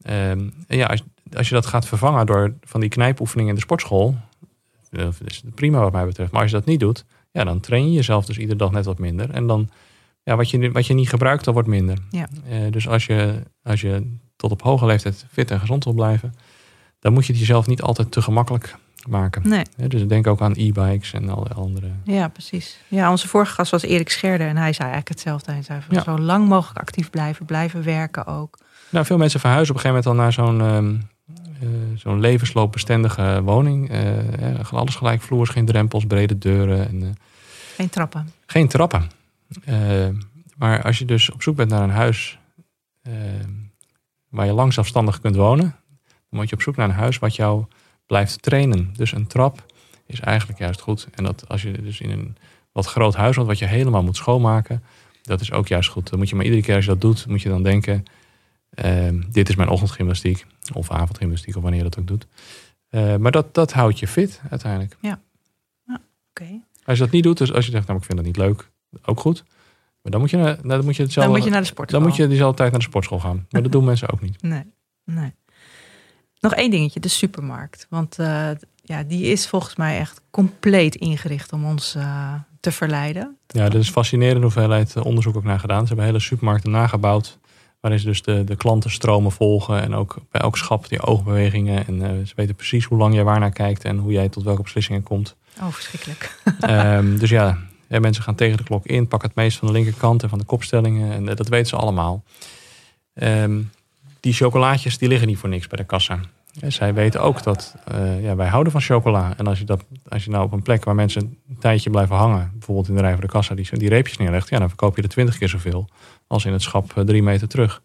Ehm, en ja, als, als je dat gaat vervangen door van die knijpoefeningen in de sportschool, eh, dat is prima wat mij betreft. Maar als je dat niet doet, ja, dan train je jezelf dus iedere dag net wat minder. En dan, ja, wat je, wat je niet gebruikt, dat wordt minder.
Ja.
Eh, dus als je, als je tot op hoge leeftijd fit en gezond wil blijven, dan moet je het jezelf niet altijd te gemakkelijk maken.
Nee,
dus denk ook aan e-bikes en alle andere.
ja, precies. Ja, onze vorige gast was Erik Scherder en hij zei eigenlijk hetzelfde. Hij zei van
Ja.
zo lang mogelijk actief blijven, blijven werken ook.
Nou, veel mensen verhuizen op een gegeven moment al naar zo'n ehm, zo'n levensloopbestendige woning. alles gelijk vloers, geen drempels, brede deuren. En,
geen trappen.
Geen trappen. maar als je dus op zoek bent naar een huis waar je lang zelfstandig kunt wonen, dan moet je op zoek naar een huis wat jou blijft trainen. Dus een trap is eigenlijk juist goed. En dat als je dus in een wat groot huis wat je helemaal moet schoonmaken, dat is ook juist goed. Dan moet je maar iedere keer als je dat doet, moet je dan denken: ehm, dit is mijn ochtendgymnastiek of avondgymnastiek of wanneer je dat ook doet. Uh, maar dat, dat houdt je fit uiteindelijk.
Ja, ja oké.
Als je dat niet doet, dus als je zegt, nou ik vind dat niet leuk, ook goed. Maar dan moet je, naar, dan moet je hetzelfde.
Dan moet je naar de sportschool.
Dan moet je diezelfde tijd naar de sportschool gaan. Maar dat doen mensen ook niet.
Nee, nee. Nog één dingetje, de supermarkt. Want uh, ja, die is volgens mij echt compleet ingericht om ons uh, te verleiden.
Ja, er is fascinerende hoeveelheid eh, onderzoek ook naar gedaan. Ze hebben hele supermarkten nagebouwd. Waarin ze dus de, de klantenstromen volgen. En ook bij elk schap die oogbewegingen. En uh, ze weten precies hoe lang jij waar naar kijkt. En hoe jij tot welke beslissingen komt.
Oh, verschrikkelijk.
um, dus ja, ja, mensen gaan tegen de klok in. Pakken het meest van de linkerkant en van de kopstellingen. En dat weten ze allemaal. Um, die chocolaatjes die liggen niet voor niks bij de kassa. zij weten ook dat uh, ja, wij houden van chocola. En als je, dat, als je nou op een plek waar mensen een tijdje blijven hangen, bijvoorbeeld in de rij voor de kassa, die, die reepjes neerlegt, ja, dan verkoop je er twintig keer zoveel als in het schap uh, drie meter terug.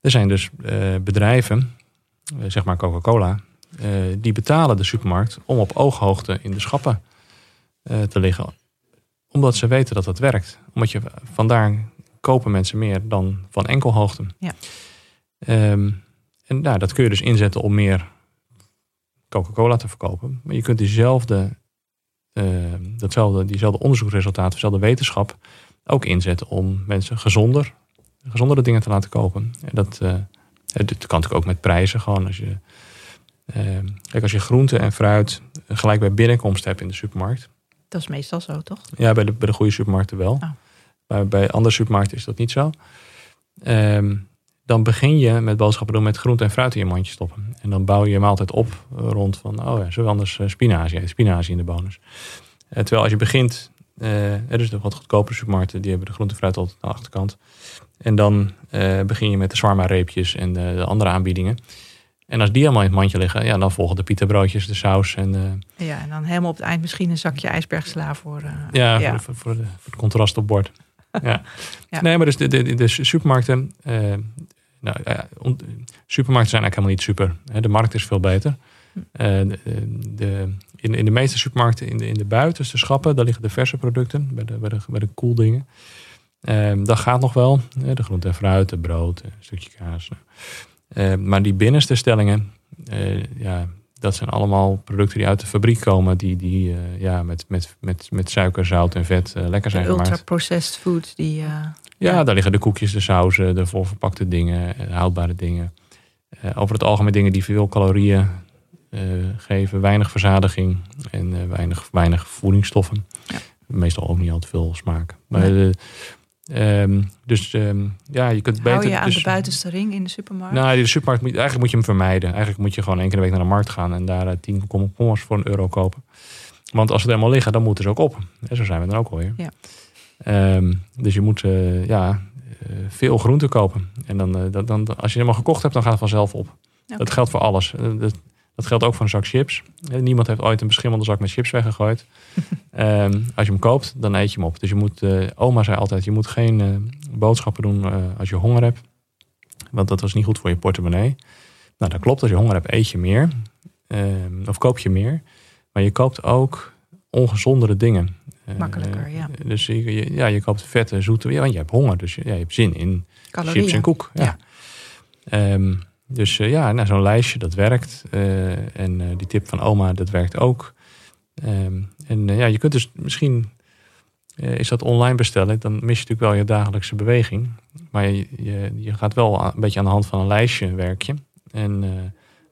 Er zijn dus uh, bedrijven, zeg maar Coca-Cola, die betalen de supermarkt om op ooghoogte in de schappen te liggen. Omdat ze weten dat dat werkt. Omdat je vandaar kopen mensen meer dan van enkelhoogte.
Ja.
Um, en nou, dat kun je dus inzetten om meer Coca-Cola te verkopen. Maar je kunt diezelfde, uh, datzelfde, diezelfde onderzoeksresultaten, dezelfde wetenschap ook inzetten om mensen gezonder, gezondere dingen te laten kopen. En dat, uh, dat kan natuurlijk ook met prijzen. Gewoon als je, uh, kijk, als je groente en fruit gelijk bij binnenkomst hebt in de supermarkt.
Dat is meestal zo, toch?
Ja, bij de, bij de goede supermarkten wel. Oh. Maar bij andere supermarkten is dat niet zo. Um, dan begin je met boodschappen doen met groente en fruit in je mandje stoppen. En dan bouw je hem altijd op eh, rond van, oh ja, zullen we anders uh, spinazie Spinazie in de bonus. Uh, terwijl als je begint, uh, er is de wat goedkopere supermarkten, die hebben de groente en fruit altijd aan de achterkant. En dan begin je met de zwarma reepjes en de, de, andere aanbiedingen. En als die allemaal in het mandje liggen, ja, dan volgen de pieterbroodjes, de saus. En,
ja, en dan helemaal op het eind misschien een zakje ijsbergsla voor...
ja, ja. Voor, voor, de, voor, het contrast op bord. ja. ja. Nee, maar dus de, de, de supermarkten, nou, supermarkten zijn eigenlijk helemaal niet super. De markt is veel beter. Hm. Eh, de, in, in de meeste supermarkten, in de, in de buitenste schappen, daar liggen de verse producten, bij de, bij de, bij de koeldingen. Ehm, dat gaat nog wel. De groente en fruit, de brood, een stukje kaas. Ehm, maar die binnenste stellingen, uh, ja, dat zijn allemaal producten die uit de fabriek komen, die, die uh, ja, met, met, met, met suiker, zout en vet lekker zijn gemaakt.
Ultra-processed food. Die,
ja, daar liggen de koekjes, de sauzen, de voorverpakte dingen, houdbare dingen. over het algemeen dingen die veel calorieën geven, weinig verzadiging en weinig, weinig voedingsstoffen. Ja. Meestal ook niet al te veel smaak. Maar nee. Um, dus um, ja, je kunt beter. Hou
je aan
dus,
de buitenste ring in de supermarkt?
Nou, de supermarkt moet, eigenlijk moet je hem vermijden. Eigenlijk moet je gewoon één keer de week naar de markt gaan en daar tien komkommers voor een euro kopen. Want als ze er helemaal liggen, dan moeten ze ook op. En zo zijn we dan ook alweer.
Ja.
Um, dus je moet uh, ja, uh, veel groente kopen. En dan, dan, dan, als je helemaal gekocht hebt, dan gaat het vanzelf op. Okay. Dat geldt voor alles. Dat, dat geldt ook voor een zak chips. Niemand heeft ooit een beschimmelde zak met chips weggegooid. um, als je hem koopt, dan eet je hem op. Dus je moet, oma zei altijd, je moet geen boodschappen doen als je honger hebt. Want dat was niet goed voor je portemonnee. Nou, dat klopt. Als je honger hebt, eet je meer. Um, of koop je meer. Maar je koopt ook ongezondere dingen.
Makkelijker, ja.
Dus je, ja, je koopt vette, zoete. Ja, want je hebt honger. Dus je, ja, je hebt zin in
Calorieën.
chips en koek. Ja. ja. Um, dus uh, ja, nou, zo'n lijstje, dat werkt. Uh, en die tip van oma, dat werkt ook. Um, en ja, je kunt dus misschien, is dat online bestellen, dan mis je natuurlijk wel je dagelijkse beweging. Maar je, je, je gaat wel een beetje aan de hand van een lijstje werk je. En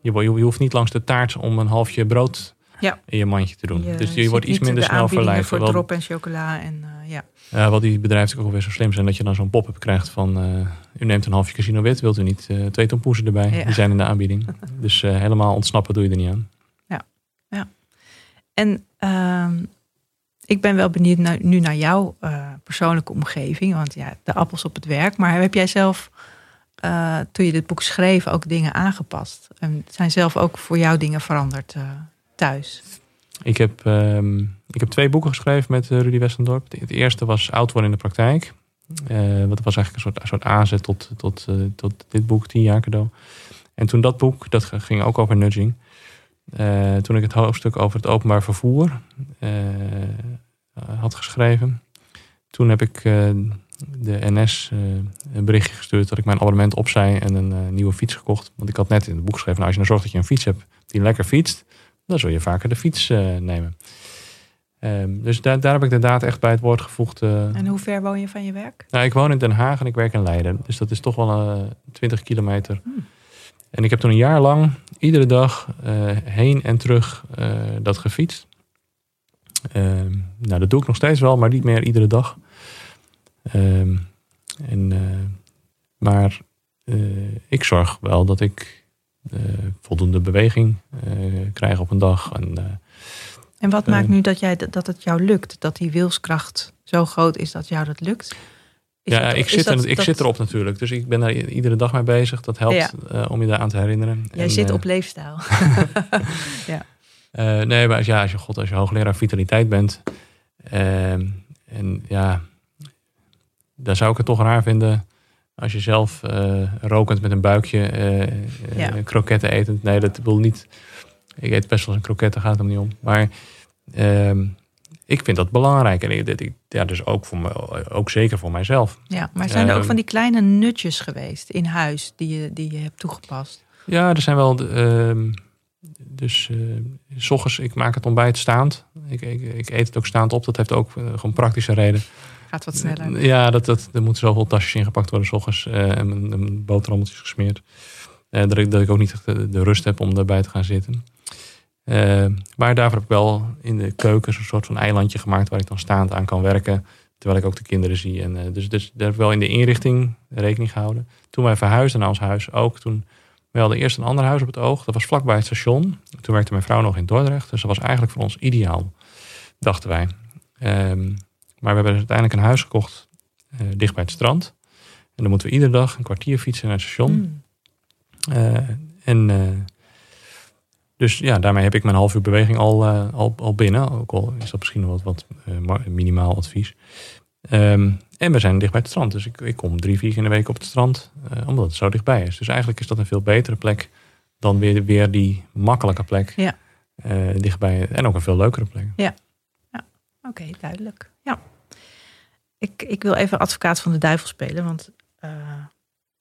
je, je, hoeft niet langs de taart om een halfje brood
ja.
in je mandje te doen. dus je wordt iets minder snel verleid.
voor drop en chocola en ja.
Ja, wat die bedrijven ook weer zo slim zijn dat je dan zo'n pop-up krijgt van uh, u neemt een halfje casino wit, wilt u niet uh, twee tompoezen erbij? Ja. Die zijn in de aanbieding. dus uh, helemaal ontsnappen doe je er niet aan.
Ja, ja. En ehm, ik ben wel benieuwd naar, nu naar jouw persoonlijke omgeving, want ja, de appels op het werk. Maar heb jij zelf uh, toen je dit boek schreef ook dingen aangepast? En zijn zelf ook voor jou dingen veranderd uh, thuis?
Ik heb, um, ik heb twee boeken geschreven met Rudy Westendorp. Het eerste was Oud worden in de praktijk. Uh, wat was eigenlijk een soort, soort aanzet tot, tot, tot dit boek, tien jaar cadeau. En toen dat boek, dat ging ook over nudging. toen ik het hoofdstuk over het openbaar vervoer had geschreven. Toen heb ik de NS een berichtje gestuurd dat ik mijn abonnement opzij en een nieuwe fiets gekocht. Want ik had net in het boek geschreven, nou, als je nou zorgt dat je een fiets hebt die lekker fietst, dan zul je vaker de fiets uh, nemen. Um, dus daar, daar heb ik de daad echt bij het woord gevoegd.
en hoe ver woon je van je werk?
Nou, ik woon in Den Haag en ik werk in Leiden. Dus dat is toch wel 20 kilometer. Hmm. En ik heb toen een jaar lang iedere dag heen en terug dat gefietst. Ehm, nou, dat doe ik nog steeds wel, maar niet meer iedere dag. Um, en, uh, maar uh, ik zorg wel dat ik uh, voldoende beweging krijg op een dag. En,
en wat maakt nu dat, jij, dat het jou lukt? Dat die wilskracht zo groot is dat jou dat lukt?
Is ja, dat, ik, zit, ik zit erop natuurlijk. Dus ik ben daar iedere dag mee bezig. Dat helpt ja. om je daar aan te herinneren.
Jij en, zit op leefstijl.
ja. nee, maar als, ja, als je, God, als je hoogleraar vitaliteit bent. Ehm, en ja, daar zou ik het toch raar vinden als je zelf uh, rokend met een buikje uh, ja. kroketten etend. Nee, dat wil niet. Ik eet best wel eens een kroketten, gaat er niet om. Maar uh, ik vind dat belangrijk. En ik, ja, dus ook, voor me, ook zeker voor mijzelf.
Ja, maar zijn er ook ehm, van die kleine nutjes geweest in huis die je, die je hebt toegepast?
Ja, er zijn wel. Ehm, dus uh, s ochtends, ik maak het ontbijt staand. Ik, ik, ik, eet het ook staand op. Dat heeft ook gewoon praktische reden.
Wat sneller.
Ja, dat, dat, er moeten zoveel tasjes ingepakt worden s ochtends. Uh, en een boterhammetjes gesmeerd. Uh, dat, ik, dat ik ook niet de, de, rust heb om erbij te gaan zitten. Uh, maar daarvoor heb ik wel in de keuken een soort van eilandje gemaakt waar ik dan staand aan kan werken. Terwijl ik ook de kinderen zie. En, dus, dus daar heb ik wel in de inrichting rekening gehouden. Toen wij verhuisden naar ons huis ook. Toen we hadden eerst een ander huis op het oog. Dat was vlakbij het station. Toen werkte mijn vrouw nog in Dordrecht. Dus dat was eigenlijk voor ons ideaal, dachten wij. Um, maar we hebben uiteindelijk een huis gekocht uh, dicht bij het strand. En dan moeten we iedere dag een kwartier fietsen naar het station. Mm. Uh, en uh, dus ja, daarmee heb ik mijn half uur beweging al, al, al binnen. Ook al is dat misschien wat, wat minimaal advies. Um, en we zijn dicht bij het strand. Dus ik, ik kom drie, vier keer in de week op het strand. omdat het zo dichtbij is. Dus eigenlijk is dat een veel betere plek dan weer, weer die makkelijke plek. Ja. dichtbij. En ook een veel leukere plek.
Ja, oké, duidelijk. Ja. Ik, ik wil even advocaat van de duivel spelen. Want uh,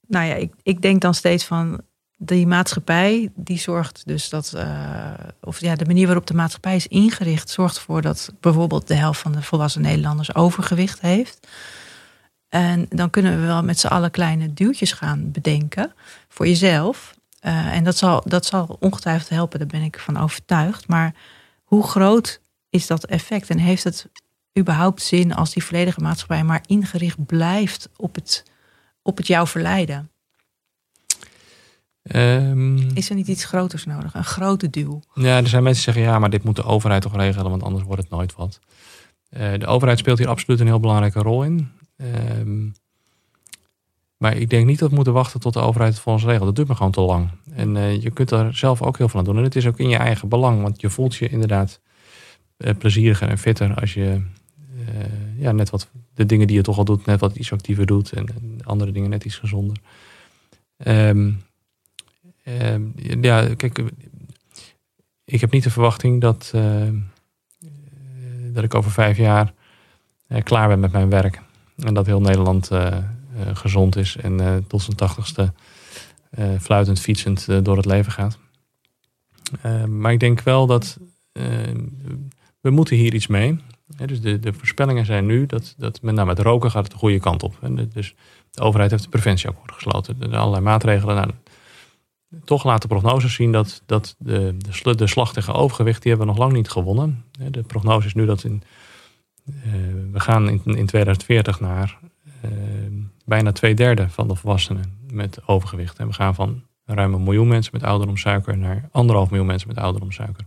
nou ja, ik, ik denk dan steeds van die maatschappij, die zorgt dus dat, uh, of ja, de manier waarop de maatschappij is ingericht, zorgt ervoor dat bijvoorbeeld de helft van de volwassen Nederlanders overgewicht heeft. En dan kunnen we wel met z'n allen kleine duwtjes gaan bedenken voor jezelf. Uh, en dat zal, dat zal ongetwijfeld helpen, daar ben ik van overtuigd. Maar hoe groot is dat effect en heeft het überhaupt zin als die volledige maatschappij maar ingericht blijft op het, op het jou verleiden? Um, is er niet iets groters nodig? Een grote duw?
Ja, er zijn mensen die zeggen ja, maar dit moet de overheid toch regelen, want anders wordt het nooit wat. Uh, de overheid speelt hier absoluut een heel belangrijke rol in. Um, maar ik denk niet dat we moeten wachten tot de overheid het voor ons regelt. Dat duurt me gewoon te lang. En uh, je kunt er zelf ook heel veel aan doen. En het is ook in je eigen belang, want je voelt je inderdaad plezieriger en fitter als je uh, ja, net wat de dingen die je toch al doet, net wat iets actiever doet. En, andere dingen net iets gezonder. Um, ja, kijk, ik heb niet de verwachting dat, uh, dat ik over vijf jaar klaar ben met mijn werk. En dat heel Nederland gezond is en tot zijn tachtigste fluitend, fietsend door het leven gaat. Ehm, maar ik denk wel dat we moeten hier iets mee dus de, de, voorspellingen zijn nu dat, dat met name het roken gaat de goede kant op. En dus de overheid heeft een preventieakkoord gesloten. Er allerlei maatregelen. Nou, toch laten prognoses zien dat, dat de, de, de slag tegen overgewicht, die hebben we nog lang niet gewonnen. De prognose is nu dat in, uh, we gaan in, in 2040 naar uh, bijna twee derde van de volwassenen met overgewicht. En we gaan van ruim een miljoen mensen met ouderdomsuiker naar anderhalf miljoen mensen met ouderdomsuiker.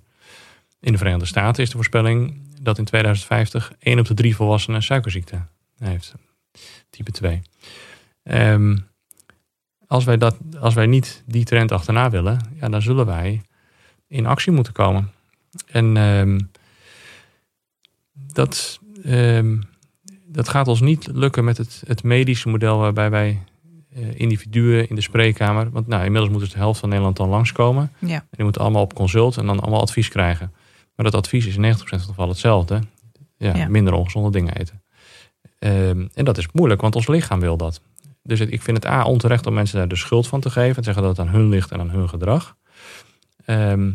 In de Verenigde Staten is de voorspelling dat in 2050 1 op de 3 volwassenen suikerziekte heeft. Type 2. Um, ehm, als wij, dat, als wij niet die trend achterna willen, ja, dan zullen wij in actie moeten komen. En ehm, dat, ehm, dat gaat ons niet lukken met het, het medische model waarbij wij uh, individuen in de spreekkamer. Want nou, inmiddels moet dus de helft van Nederland dan langskomen.
Ja.
En die moeten allemaal op consult en dan allemaal advies krijgen. Maar dat advies is in 90% van de gevallen hetzelfde. Ja,
Ja.
Minder ongezonde dingen eten. Ehm, en dat is moeilijk, want ons lichaam wil dat. Dus het- ik vind het A onterecht om mensen daar de schuld van te geven. En zeggen dat het aan hun ligt en aan hun gedrag. Ehm,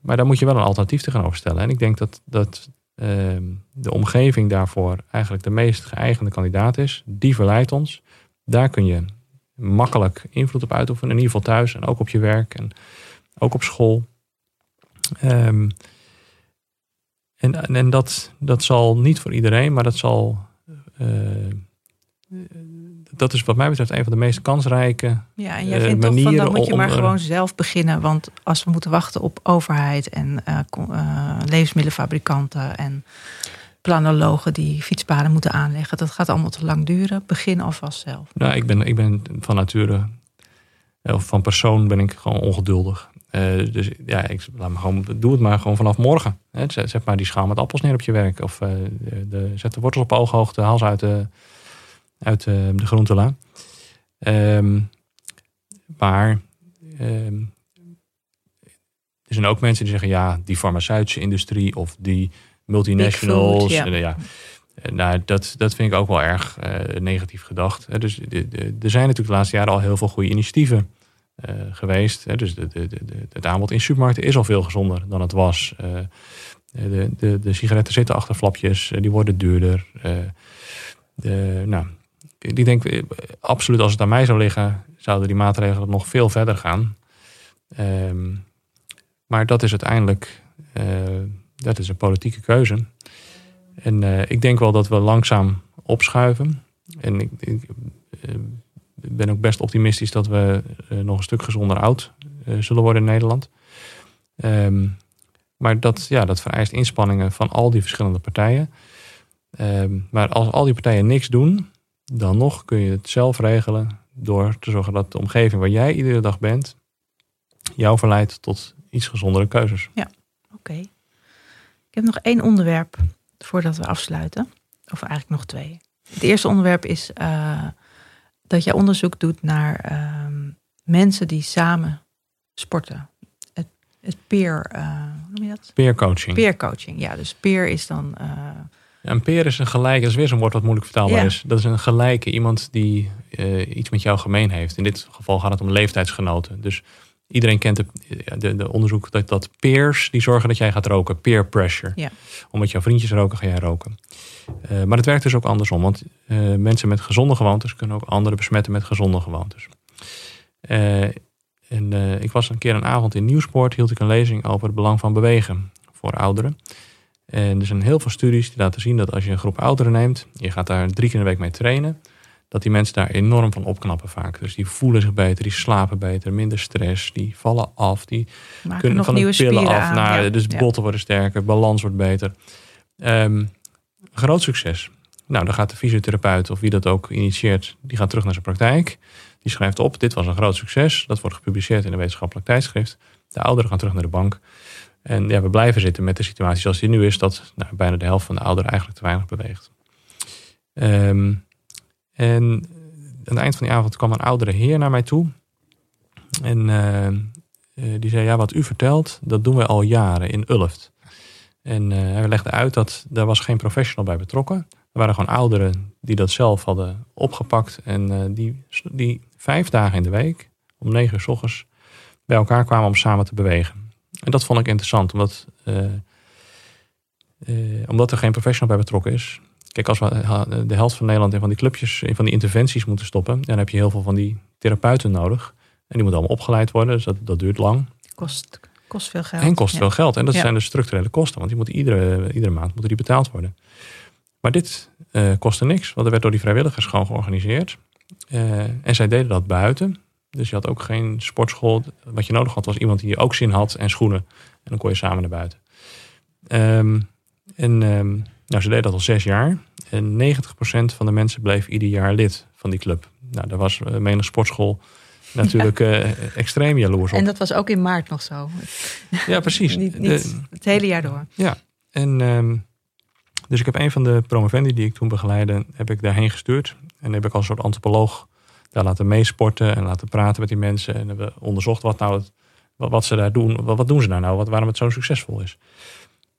maar daar moet je wel een alternatief tegenover stellen. En ik denk dat, dat ehm, de omgeving daarvoor eigenlijk de meest geëigende kandidaat is. Die verleidt ons. Daar kun je makkelijk invloed op uitoefenen. In ieder geval thuis en ook op je werk en ook op school. Ehm, en en dat, dat zal niet voor iedereen, maar dat zal. eh, dat is wat mij betreft een van de meest kansrijke.
Ja, en jij
eh,
vindt toch van dan
manieren
moet je maar gewoon zelf beginnen. Want als we moeten wachten op overheid en eh, levensmiddelenfabrikanten en planologen die fietspaden moeten aanleggen, dat gaat allemaal te lang duren. Begin alvast zelf.
Nou, ik ben, ik ben van nature, of van persoon ben ik gewoon ongeduldig. Eh, dus ja, ik laat me gewoon, doe het maar gewoon vanaf morgen. Hè. Zet, zet maar die schaal met appels neer op je werk. Of eh, de, de- zet de wortels op ooghoogte, haal ze uit de, uit de, de groentela. Ehm, maar ehm, er zijn ook mensen die zeggen, ja, die farmaceutische industrie of die multinationals.
Food, ja.
ja. Eh, Nou, dat, dat vind ik ook wel erg eh, negatief gedacht. Dus de, de, er zijn natuurlijk de laatste jaren al heel veel goede initiatieven eh, geweest. Hè. Dus de, de, de, het aanbod in supermarkten is al veel gezonder dan het was. Eh, de, de, de sigaretten zitten achter flapjes, eh, die worden duurder. Eh, de, nou, ik denk eh, absoluut als het aan mij zou liggen, zouden die maatregelen nog veel verder gaan. Ehm, maar dat is uiteindelijk eh, dat is een politieke keuze. En eh, ik denk wel dat we langzaam opschuiven. En ik, ik eh, ben ook best optimistisch dat we eh, nog een stuk gezonder oud eh, zullen worden in Nederland. Ehm, maar dat, ja, dat vereist inspanningen van al die verschillende partijen. Ehm, maar als al die partijen niks doen, dan nog kun je het zelf regelen door te zorgen dat de omgeving waar jij iedere dag bent, jou verleidt tot iets gezondere keuzes.
Oké. Ik heb nog één onderwerp voordat we afsluiten. Of eigenlijk nog twee. Het eerste onderwerp is eh, dat jij onderzoek doet naar ehm, mensen die samen sporten. Het, het peer, eh, hoe noem je dat?
Peer coaching.
Peer coaching. Ja, dus peer is dan.
Ja, een peer is een gelijke, dat is weer zo'n woord wat moeilijk vertaalbaar
Ja.
is. Dat is een gelijke, iemand die eh, iets met jou gemeen heeft. In dit geval gaat het om leeftijdsgenoten. Dus iedereen kent de, de, de onderzoek dat, dat peers die zorgen dat jij gaat roken. Peer pressure.
Ja.
Omdat jouw vriendjes roken, ga jij roken. Eh, maar het werkt dus ook andersom. Want eh, mensen met gezonde gewoontes kunnen ook anderen besmetten met gezonde gewoontes. Eh, en ik was een keer een avond in Nieuwsport, hield ik een lezing over het belang van bewegen voor ouderen. En er zijn heel veel studies die laten zien dat als je een groep ouderen neemt, je gaat daar drie keer in de week mee trainen, dat die mensen daar enorm van opknappen vaak. Dus die voelen zich beter, die slapen beter, minder stress, die vallen af, die
maken
kunnen
nog
van de pillen af.
aan. Ja.
Dus
Ja.
botten worden sterker, balans wordt beter. Ehm, groot succes. Nou, dan gaat de fysiotherapeut of wie dat ook initieert, die gaat terug naar zijn praktijk. Die schrijft op, dit was een groot succes. Dat wordt gepubliceerd in een wetenschappelijk tijdschrift. De ouderen gaan terug naar de bank. En ja, we blijven zitten met de situatie zoals die nu is, dat nou, bijna de helft van de ouderen eigenlijk te weinig beweegt. Ehm, en aan het eind van die avond kwam een oudere heer naar mij toe. En eh, eh, die zei, ja, wat u vertelt, dat doen we al jaren in Ulft. En eh, hij legde uit dat daar was geen professional bij betrokken. Er waren gewoon ouderen die dat zelf hadden opgepakt. En die, die vijf dagen in de week, om negen uur s ochtends, bij elkaar kwamen om samen te bewegen. En dat vond ik interessant, omdat, omdat er geen professional bij betrokken is. Kijk, als we de helft van Nederland in van die clubjes, in van die interventies moeten stoppen, dan heb je heel veel van die therapeuten nodig. En die moeten allemaal opgeleid worden, dus dat, dat duurt lang.
Kost, kost veel geld.
En kost
Ja.
veel geld. En dat
Ja.
zijn dus structurele kosten, want die moeten iedere, iedere maand moeten die betaald worden. Maar dit eh, kostte niks, want er werd door die vrijwilligers gewoon georganiseerd. Eh, en zij deden dat buiten. Dus je had ook geen sportschool. Wat je nodig had was iemand die ook zin had en schoenen. En dan kon je samen naar buiten. Ehm, en ehm, nou, ze deden dat al zes jaar. En 90% van de mensen bleef ieder jaar lid van die club. Nou, daar was uh, menig sportschool natuurlijk uh, extreem jaloers op.
En dat was ook in maart nog zo.
Ja, precies.
niet, niet het hele jaar door.
Ja, en ehm, dus ik heb een van de promovendi die ik toen begeleidde, heb ik daarheen gestuurd. En heb ik als soort antropoloog daar laten meesporten en laten praten met die mensen. En hebben onderzocht wat nou het, wat, ze daar doen. Wat, wat doen ze daar nou? Wat, waarom het zo succesvol is.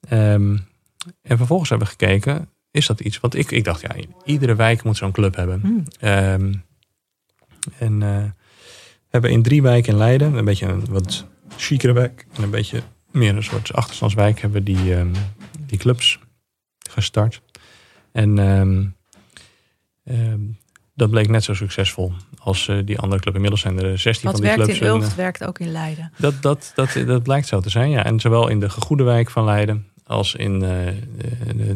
Um, en vervolgens hebben we gekeken, is dat iets? Want ik, ik dacht, ja, iedere wijk moet zo'n club hebben. Hmm. Ehm, en uh, hebben in drie wijken in Leiden, een beetje een wat chicere wijk en een beetje meer een soort achterstandswijk, hebben die, um, die clubs gestart. En um, dat bleek net zo succesvol als uh, die andere club. Inmiddels zijn er 16
Wat
van die
werkt
clubs.
in Ulft, werkt ook in Leiden.
Dat, dat, dat, dat blijkt zo te zijn, ja. En zowel in de gegoede wijk van Leiden als in uh, de, de, de,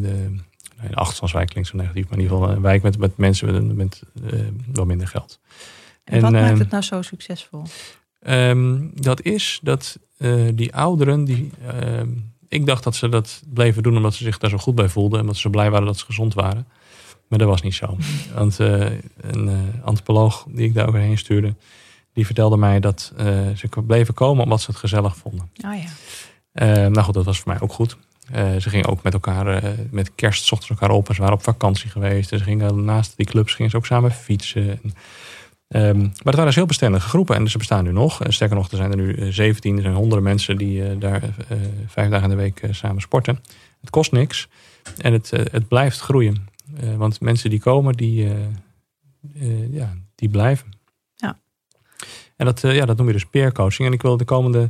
de achterstandswijk klinkt zo negatief, maar in ieder geval een wijk met, met mensen met, met uh, wat minder geld.
En, en wat maakt ehm, het nou zo succesvol?
Um, dat is dat uh, die ouderen, die, uh, ik dacht dat ze dat bleven doen omdat ze zich daar zo goed bij voelden en omdat ze zo blij waren dat ze gezond waren. Maar dat was niet zo. Want uh, een antropoloog die ik daar ook heen stuurde, die vertelde mij dat ze bleven komen omdat ze het gezellig vonden.
Oh ja.
Ehm, nou goed, dat was voor mij ook goed. Uh, ze gingen ook met elkaar, uh, met kerst zochten elkaar op en ze waren op vakantie geweest. En ze gingen naast die clubs gingen ze ook samen fietsen. En, um, maar het waren dus heel bestendige groepen en ze bestaan nu nog. En sterker nog, er zijn er nu 17, er zijn honderden mensen die uh, daar vijf dagen in de week samen sporten. Het kost niks en het, het blijft groeien. want mensen die komen, die, ja, die blijven.
Ja.
En dat, ja, dat noem je dus peercoaching. En ik wil de komende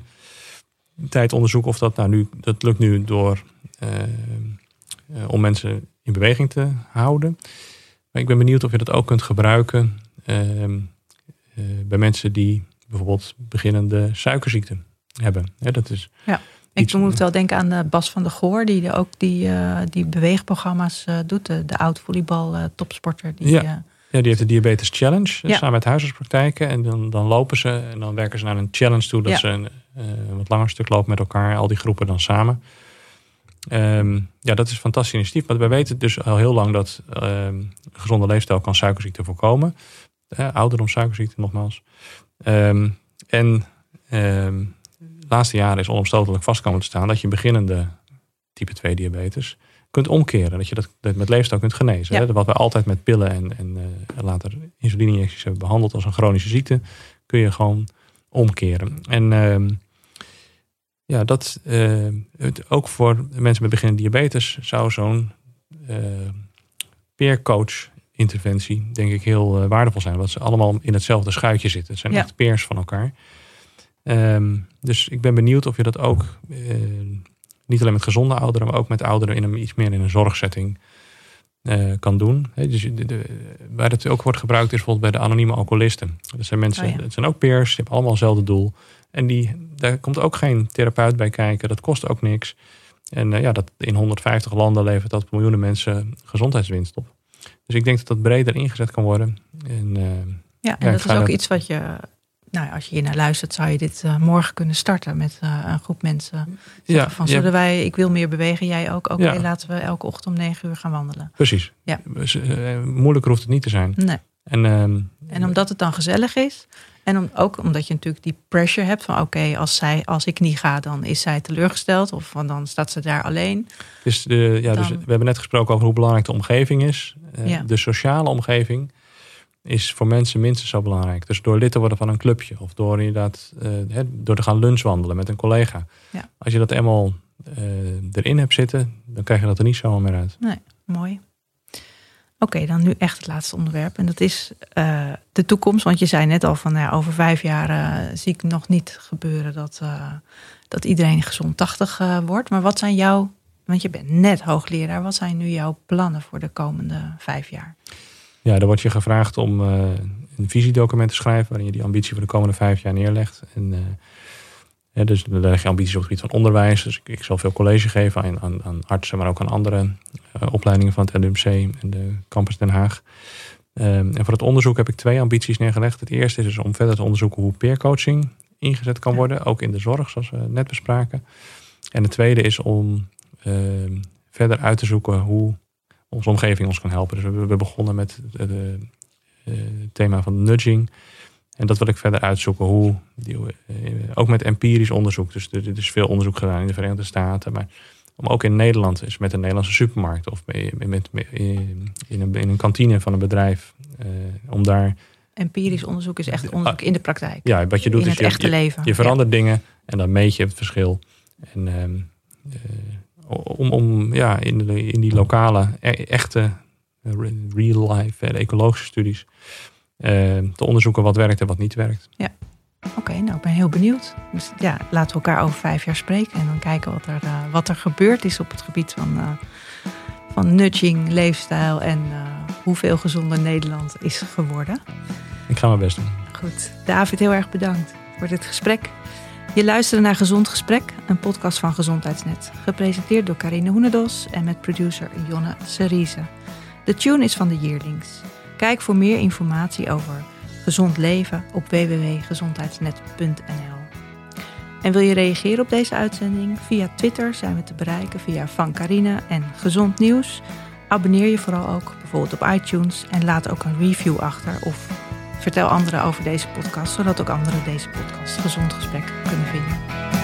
tijd onderzoeken of dat nou nu, dat lukt nu door uh, uh, om mensen in beweging te houden. Maar ik ben benieuwd of je dat ook kunt gebruiken uh, bij mensen die bijvoorbeeld beginnende suikerziekte hebben. Ja, dat is
ja. Ik moet wel denken aan de Bas van der Goor, die ook die, die beweegprogramma's doet. De, de oud-volleybal topsporter. Die,
ja. Ja, die heeft de Diabetes Challenge ja. samen met huisartspraktijken. En dan, dan lopen ze en dan werken ze naar een challenge toe dat ja. ze een, een wat langer stuk lopen met elkaar, al die groepen dan samen. Um, ja, dat is een fantastisch initiatief. Maar wij weten dus al heel lang dat een gezonde leefstijl kan suikerziekte voorkomen. Uh, ouderdom suikerziekte nogmaals. Um, en de laatste jaren is onomstotelijk vast komen te staan dat je beginnende type 2 diabetes kunt omkeren. Dat je dat, dat met leefstijl kunt genezen. Ja. Hè? Wat we altijd met pillen en, en uh, later insuline-injecties hebben behandeld als een chronische ziekte, kun je gewoon omkeren. En ja, dat uh, het, ook voor mensen met beginnende diabetes zou zo'n uh, peercoach interventie denk ik heel waardevol zijn. Want ze allemaal in hetzelfde schuitje zitten. Het zijn ja. echt peers van elkaar. Um, dus ik ben benieuwd of je dat ook niet alleen met gezonde ouderen, maar ook met ouderen in een iets meer in een zorgsetting kan doen. He, dus de, de, waar het ook wordt gebruikt is bijvoorbeeld bij de anonieme alcoholisten. Dat zijn mensen, oh ja. het zijn ook peers, die hebben allemaal hetzelfde doel. En die, daar komt ook geen therapeut bij kijken. Dat kost ook niks. En uh, ja, dat in 150 landen levert dat miljoenen mensen gezondheidswinst op. Dus ik denk dat dat breder ingezet kan worden. En, uh,
ja, en ja, dat is ook dat... iets wat je, nou, als je hier naar luistert, zou je dit uh, morgen kunnen starten met een groep mensen. Ja, van zullen ja. wij, ik wil meer bewegen, jij ook. Oké, okay, ja. laten we elke ochtend om negen uur gaan wandelen.
Precies.
Ja.
Dus, moeilijker hoeft het niet te zijn.
Nee.
En, ehm,
en omdat het dan gezellig is, en om, ook omdat je natuurlijk die pressure hebt van oké, okay, als zij, als ik niet ga, dan is zij teleurgesteld. Of dan staat ze daar alleen.
Dus, de, ja, dan... dus we hebben net gesproken over hoe belangrijk de omgeving is. Ja. De sociale omgeving is voor mensen minstens zo belangrijk. Dus door lid te worden van een clubje. Of door inderdaad uh, door te gaan lunchwandelen met een collega.
Ja.
Als je dat eenmaal uh, erin hebt zitten, dan krijg je dat er niet zomaar meer uit.
Nee, mooi. Oké, okay, dan nu echt het laatste onderwerp. En dat is uh, de toekomst. Want je zei net al van nou, over vijf jaar zie ik nog niet gebeuren dat, dat iedereen gezond 80 wordt. Maar wat zijn jouw, want je bent net hoogleraar, wat zijn nu jouw plannen voor de komende vijf jaar?
Ja, dan wordt je gevraagd om een visiedocument te schrijven waarin je die ambitie voor de komende vijf jaar neerlegt. En ja, dus daar leg je ambities op het gebied van onderwijs. Dus ik, ik zal veel college geven aan, aan, aan, artsen, maar ook aan andere uh, opleidingen van het LUMC en de campus Den Haag. Um, en voor het onderzoek heb ik twee ambities neergelegd. Het eerste is dus om verder te onderzoeken hoe peercoaching ingezet kan worden, ook in de zorg, zoals we net bespraken. En het tweede is om uh, verder uit te zoeken hoe onze omgeving ons kan helpen. Dus we hebben begonnen met het uh, thema van nudging. En dat wil ik verder uitzoeken. Hoe, die, ook met empirisch onderzoek. Dus er, is veel onderzoek gedaan in de Verenigde Staten. Maar om ook in Nederland, is met een Nederlandse supermarkt of met, met, in, een, in een kantine van een bedrijf, om daar
empirisch onderzoek is echt onderzoek in de praktijk.
Ja, wat je doet in is het je, echte leven. Je, verandert dingen en dan meet je het verschil. En ehm, eh, om, om ja, in, de, in die lokale, e, echte, eh, real life, en ecologische studies ehm, te onderzoeken wat werkt en wat niet werkt.
Ja. Oké, nou ik ben heel benieuwd. Dus ja, laten we elkaar over vijf jaar spreken en dan kijken wat er, uh, wat er gebeurd is op het gebied van, van nudging, leefstijl en hoeveel gezonder Nederland is geworden.
Ik ga mijn best doen.
Goed. David, heel erg bedankt voor dit gesprek. Je luisterde naar Gezond Gesprek, een podcast van Gezondheidsnet. Gepresenteerd door Karine Hoenedos en met producer Jonne Serize. De tune is van de Yearlings. Kijk voor meer informatie over gezond leven op www.gezondheidsnet.nl. En wil je reageren op deze uitzending? Via Twitter zijn we te bereiken via Van Carine en Gezond Nieuws. Abonneer je vooral ook bijvoorbeeld op iTunes en laat ook een review achter of Vertel anderen over deze podcast, zodat ook anderen deze podcast Gezond Gesprek kunnen vinden.